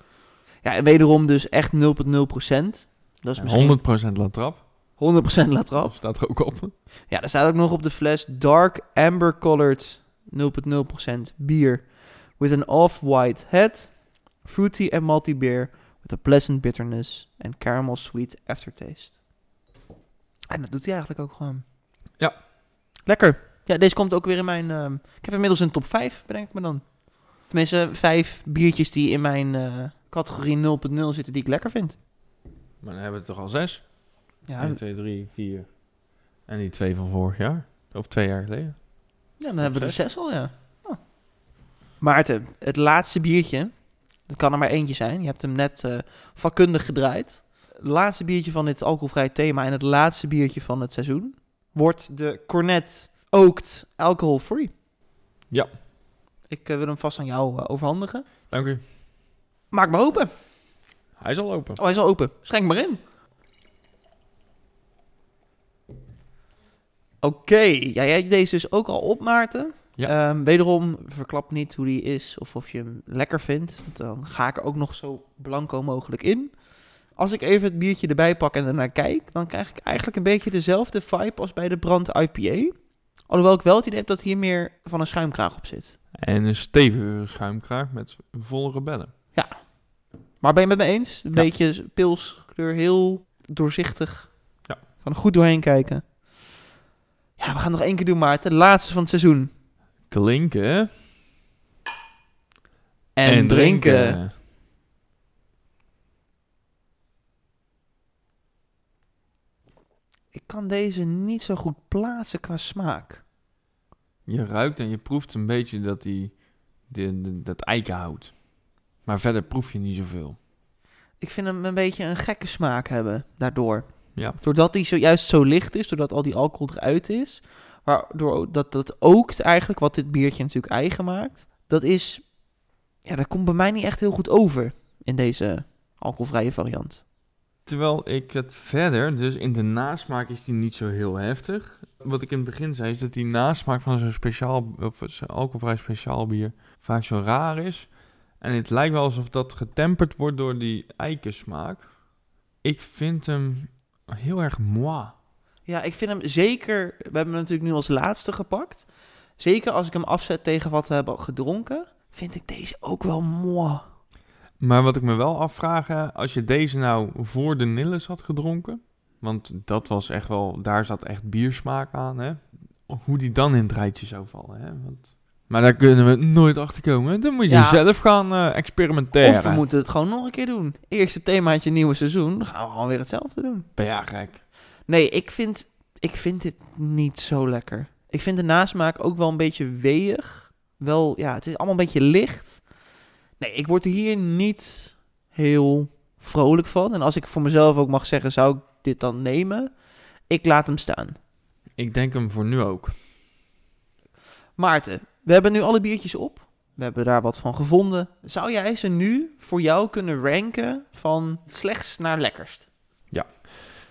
Ja, en wederom dus echt 0,0%. Dat is misschien 100% Latrap. 100% latrap. Staat er ook op. Ja, er staat ook nog op de fles Dark Amber Colored 0,0% bier. With an off-white head, fruity and malty beer with a pleasant bitterness and caramel sweet aftertaste. En dat doet hij eigenlijk ook gewoon. Ja. Lekker. Ja, deze komt ook weer in mijn... ehm, ik heb inmiddels een top 5, bedenk ik me dan. Tenminste, vijf biertjes die in mijn eh, categorie 0.0 zitten die ik lekker vind. Maar dan hebben we toch al zes? Ja, 1, 2, 3, 4. En die twee van vorig jaar. Of twee jaar geleden. Ja, dan hebben we er zes. al, ja. Oh. Maarten, het laatste biertje. Dat kan er maar eentje zijn. Je hebt hem net eh, vakkundig gedraaid. Het laatste biertje van dit alcoholvrij thema en het laatste biertje van het seizoen wordt de Cornet Oaked Alcohol Free. Ja. Ik eh, wil hem vast aan jou eh, overhandigen. Dank u. Maak maar open. Hij is al open. Oh, hij is al open. Schenk maar in. Oké, ja, jij hebt deze dus ook al op, Maarten. Ja. Ehm, wederom, verklap niet hoe die is of of je hem lekker vindt. Dan ga ik er ook nog zo blanco mogelijk in. Als ik even het biertje erbij pak en ernaar kijk, dan krijg ik eigenlijk een beetje dezelfde vibe als bij de Brand IPA. Alhoewel ik wel het idee heb dat hier meer van een schuimkraag op zit. En een stevige schuimkraag met volle rebellen. Maar ben je het met me eens? Een Ja. beetje pilskleur, heel doorzichtig. Ja. Kan er goed doorheen kijken. Ja, we gaan nog één keer doen, Maarten. Laatste van het seizoen. Klinken En, drinken. Ik kan deze niet zo goed plaatsen qua smaak. Je ruikt en je proeft een beetje dat die, de, de- dat eikenhout. Maar verder proef je niet zoveel. Ik vind hem een beetje een gekke smaak hebben daardoor. Ja. Doordat hij zojuist zo licht is, doordat al die alcohol eruit is. Waardoor ook- dat dat ookt eigenlijk, wat dit biertje natuurlijk eigen maakt. Dat is, ja, dat komt bij mij niet echt heel goed over in deze alcoholvrije variant. Terwijl ik het verder, dus in de nasmaak is die niet zo heel heftig. Wat ik in het begin zei, is dat die nasmaak van zo'n speciaal, of zo'n alcoholvrij speciaal bier vaak zo raar is. En het lijkt wel alsof dat getemperd wordt door die eikensmaak. Ik vind hem heel erg moi. Ja, ik vind hem zeker, we hebben hem natuurlijk nu als laatste gepakt. Zeker als ik hem afzet tegen wat we hebben gedronken, vind ik deze ook wel moi. Maar wat ik me wel afvraag, als je deze nou voor de Nilles had gedronken, want dat was echt wel, daar zat echt biersmaak aan, hè, hoe die dan in het rijtje zou vallen. Hè? Want, maar daar kunnen we nooit achter komen. Dan moet je Ja. zelf gaan eh, experimenteren. Of we moeten het gewoon nog een keer doen. Eerste themaatje nieuwe seizoen, dan gaan we gewoon weer hetzelfde doen. Ben ja gek. Nee, ik vind, ik vind dit niet zo lekker. Ik vind de nasmaak ook wel een beetje weeg. Wel, ja, het is allemaal een beetje licht. Nee, ik word hier niet heel vrolijk van. En als ik voor mezelf ook mag zeggen, zou ik dit dan nemen? Ik laat hem staan. Ik denk hem voor nu ook. Maarten, we hebben nu alle biertjes op. We hebben daar wat van gevonden. Zou jij ze nu voor jou kunnen ranken van slechtst naar lekkerst? Ja.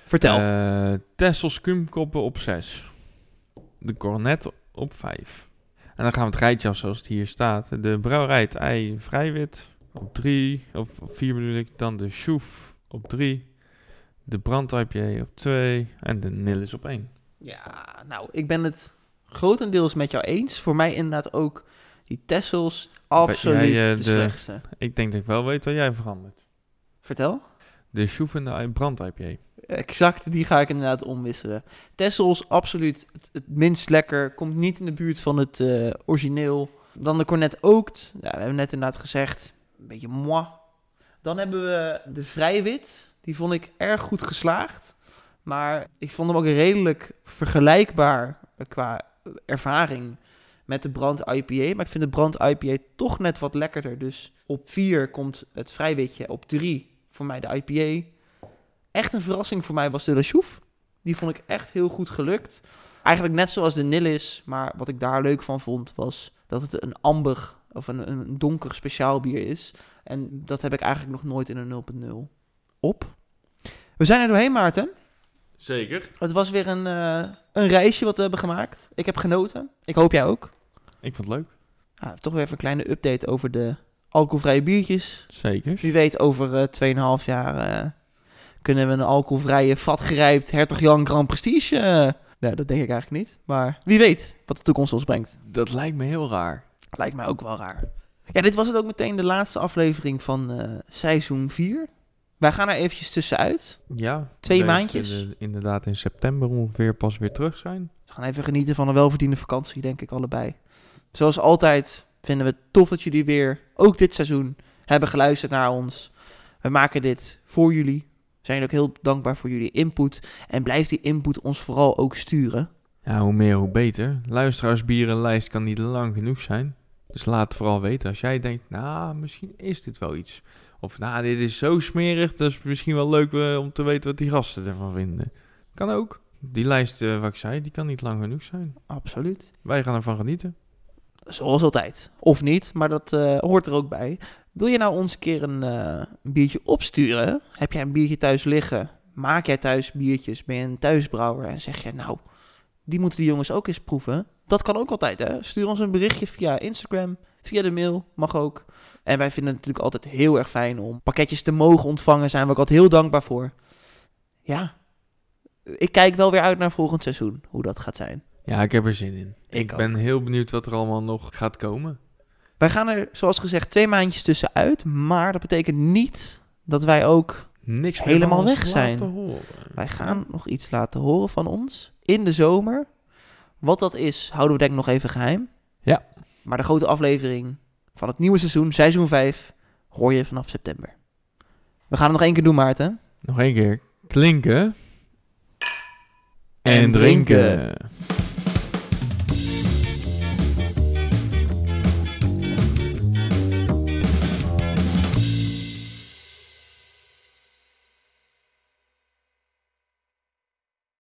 Vertel. Eh Tessels Kumkoppen op 6. De Cornet op 5. En dan gaan we het rijtje af zoals het hier staat. De Brouwerij het Ei Vrijwit op 3. Op 4 bedoel ik. Dan de Schoef op 3. De Brand IPA op 2. En de Nilles op 1. Ja, nou, ik ben het grotendeels met jou eens. Voor mij inderdaad ook die Tessels absoluut jij, eh, de, de- slechtste. Ik denk dat ik wel weet wat jij verandert. Vertel. De Schoef en de Brand IPA. Exact, die ga ik inderdaad omwisselen. Tessels, absoluut het, het minst lekker. Komt niet in de buurt van het eh, origineel. Dan de Cornet Ookt. Ja, we hebben net inderdaad gezegd, een beetje moi. Dan hebben we de Vrijwit. Die vond ik erg goed geslaagd. Maar ik vond hem ook redelijk vergelijkbaar qua ervaring met de Brand IPA. Maar ik vind de Brand IPA toch net wat lekkerder. Dus op 4 komt het Vrijwitje. Op 3 voor mij de IPA. Echt een verrassing voor mij was de La Chouffe. Die vond ik echt heel goed gelukt. Eigenlijk net zoals de Nillis. Maar wat ik daar leuk van vond was dat het een amber of een donker speciaal bier is. En dat heb ik eigenlijk nog nooit in een 0.0 op. We zijn er doorheen, Maarten. Zeker. Het was weer een, eh, een reisje wat we hebben gemaakt. Ik heb genoten. Ik hoop jij ook. Ik vond het leuk. Ah, toch weer even een kleine update over de alcoholvrije biertjes. Zeker. Wie weet, over eh 2,5 jaar eh, kunnen we een alcoholvrije, vatgerijpt Hertog Jan Grand Prestige. nou, dat denk ik eigenlijk niet. Maar wie weet wat de toekomst ons brengt. Dat lijkt me heel raar. Lijkt mij ook wel raar. Ja, dit was het ook meteen de laatste aflevering van seizoen 4. Wij gaan er eventjes tussenuit. Ja. Twee maandjes. zullen inderdaad in september ongeveer pas weer terug zijn. We gaan even genieten van een welverdiende vakantie, denk ik allebei. Zoals altijd vinden we het tof dat jullie weer, ook dit seizoen, hebben geluisterd naar ons. We maken dit voor jullie. We zijn ook heel dankbaar voor jullie input. En blijf die input ons vooral ook sturen. Ja, hoe meer hoe beter. Luisteraarsbierenlijst kan niet lang genoeg zijn. Dus laat het vooral weten als jij denkt, nou, misschien is dit wel iets. Of, nou, dit is zo smerig, dat is misschien wel leuk eh, om te weten wat die gasten ervan vinden. Kan ook. Die lijst, eh, wat ik zei, die kan niet lang genoeg zijn. Absoluut. Wij gaan ervan genieten. Zoals altijd. Of niet, maar dat eh, hoort er ook bij. Wil je nou ons een keer een, een biertje opsturen? Heb jij een biertje thuis liggen? Maak jij thuis biertjes? Ben je een thuisbrouwer? En zeg je, nou, die moeten de jongens ook eens proeven. Dat kan ook altijd, hè? Stuur ons een berichtje via Instagram, via de mail, mag ook. En wij vinden het natuurlijk altijd heel erg fijn om pakketjes te mogen ontvangen. Zijn we ook altijd heel dankbaar voor. Ja, ik kijk wel weer uit naar volgend seizoen, hoe dat gaat zijn. Ja, ik heb er zin in. Ik ben heel benieuwd wat er allemaal nog gaat komen. Wij gaan er, zoals gezegd, twee maandjes tussenuit. Maar dat betekent niet dat wij ook... Niks Helemaal weg zijn. Wij gaan nog iets laten horen van ons in de zomer. Wat dat is, houden we denk ik nog even geheim. Maar de grote aflevering van het nieuwe seizoen, seizoen 5, hoor je vanaf september. We gaan het nog één keer doen, Maarten. Nog één keer. Klinken. En, En drinken. drinken.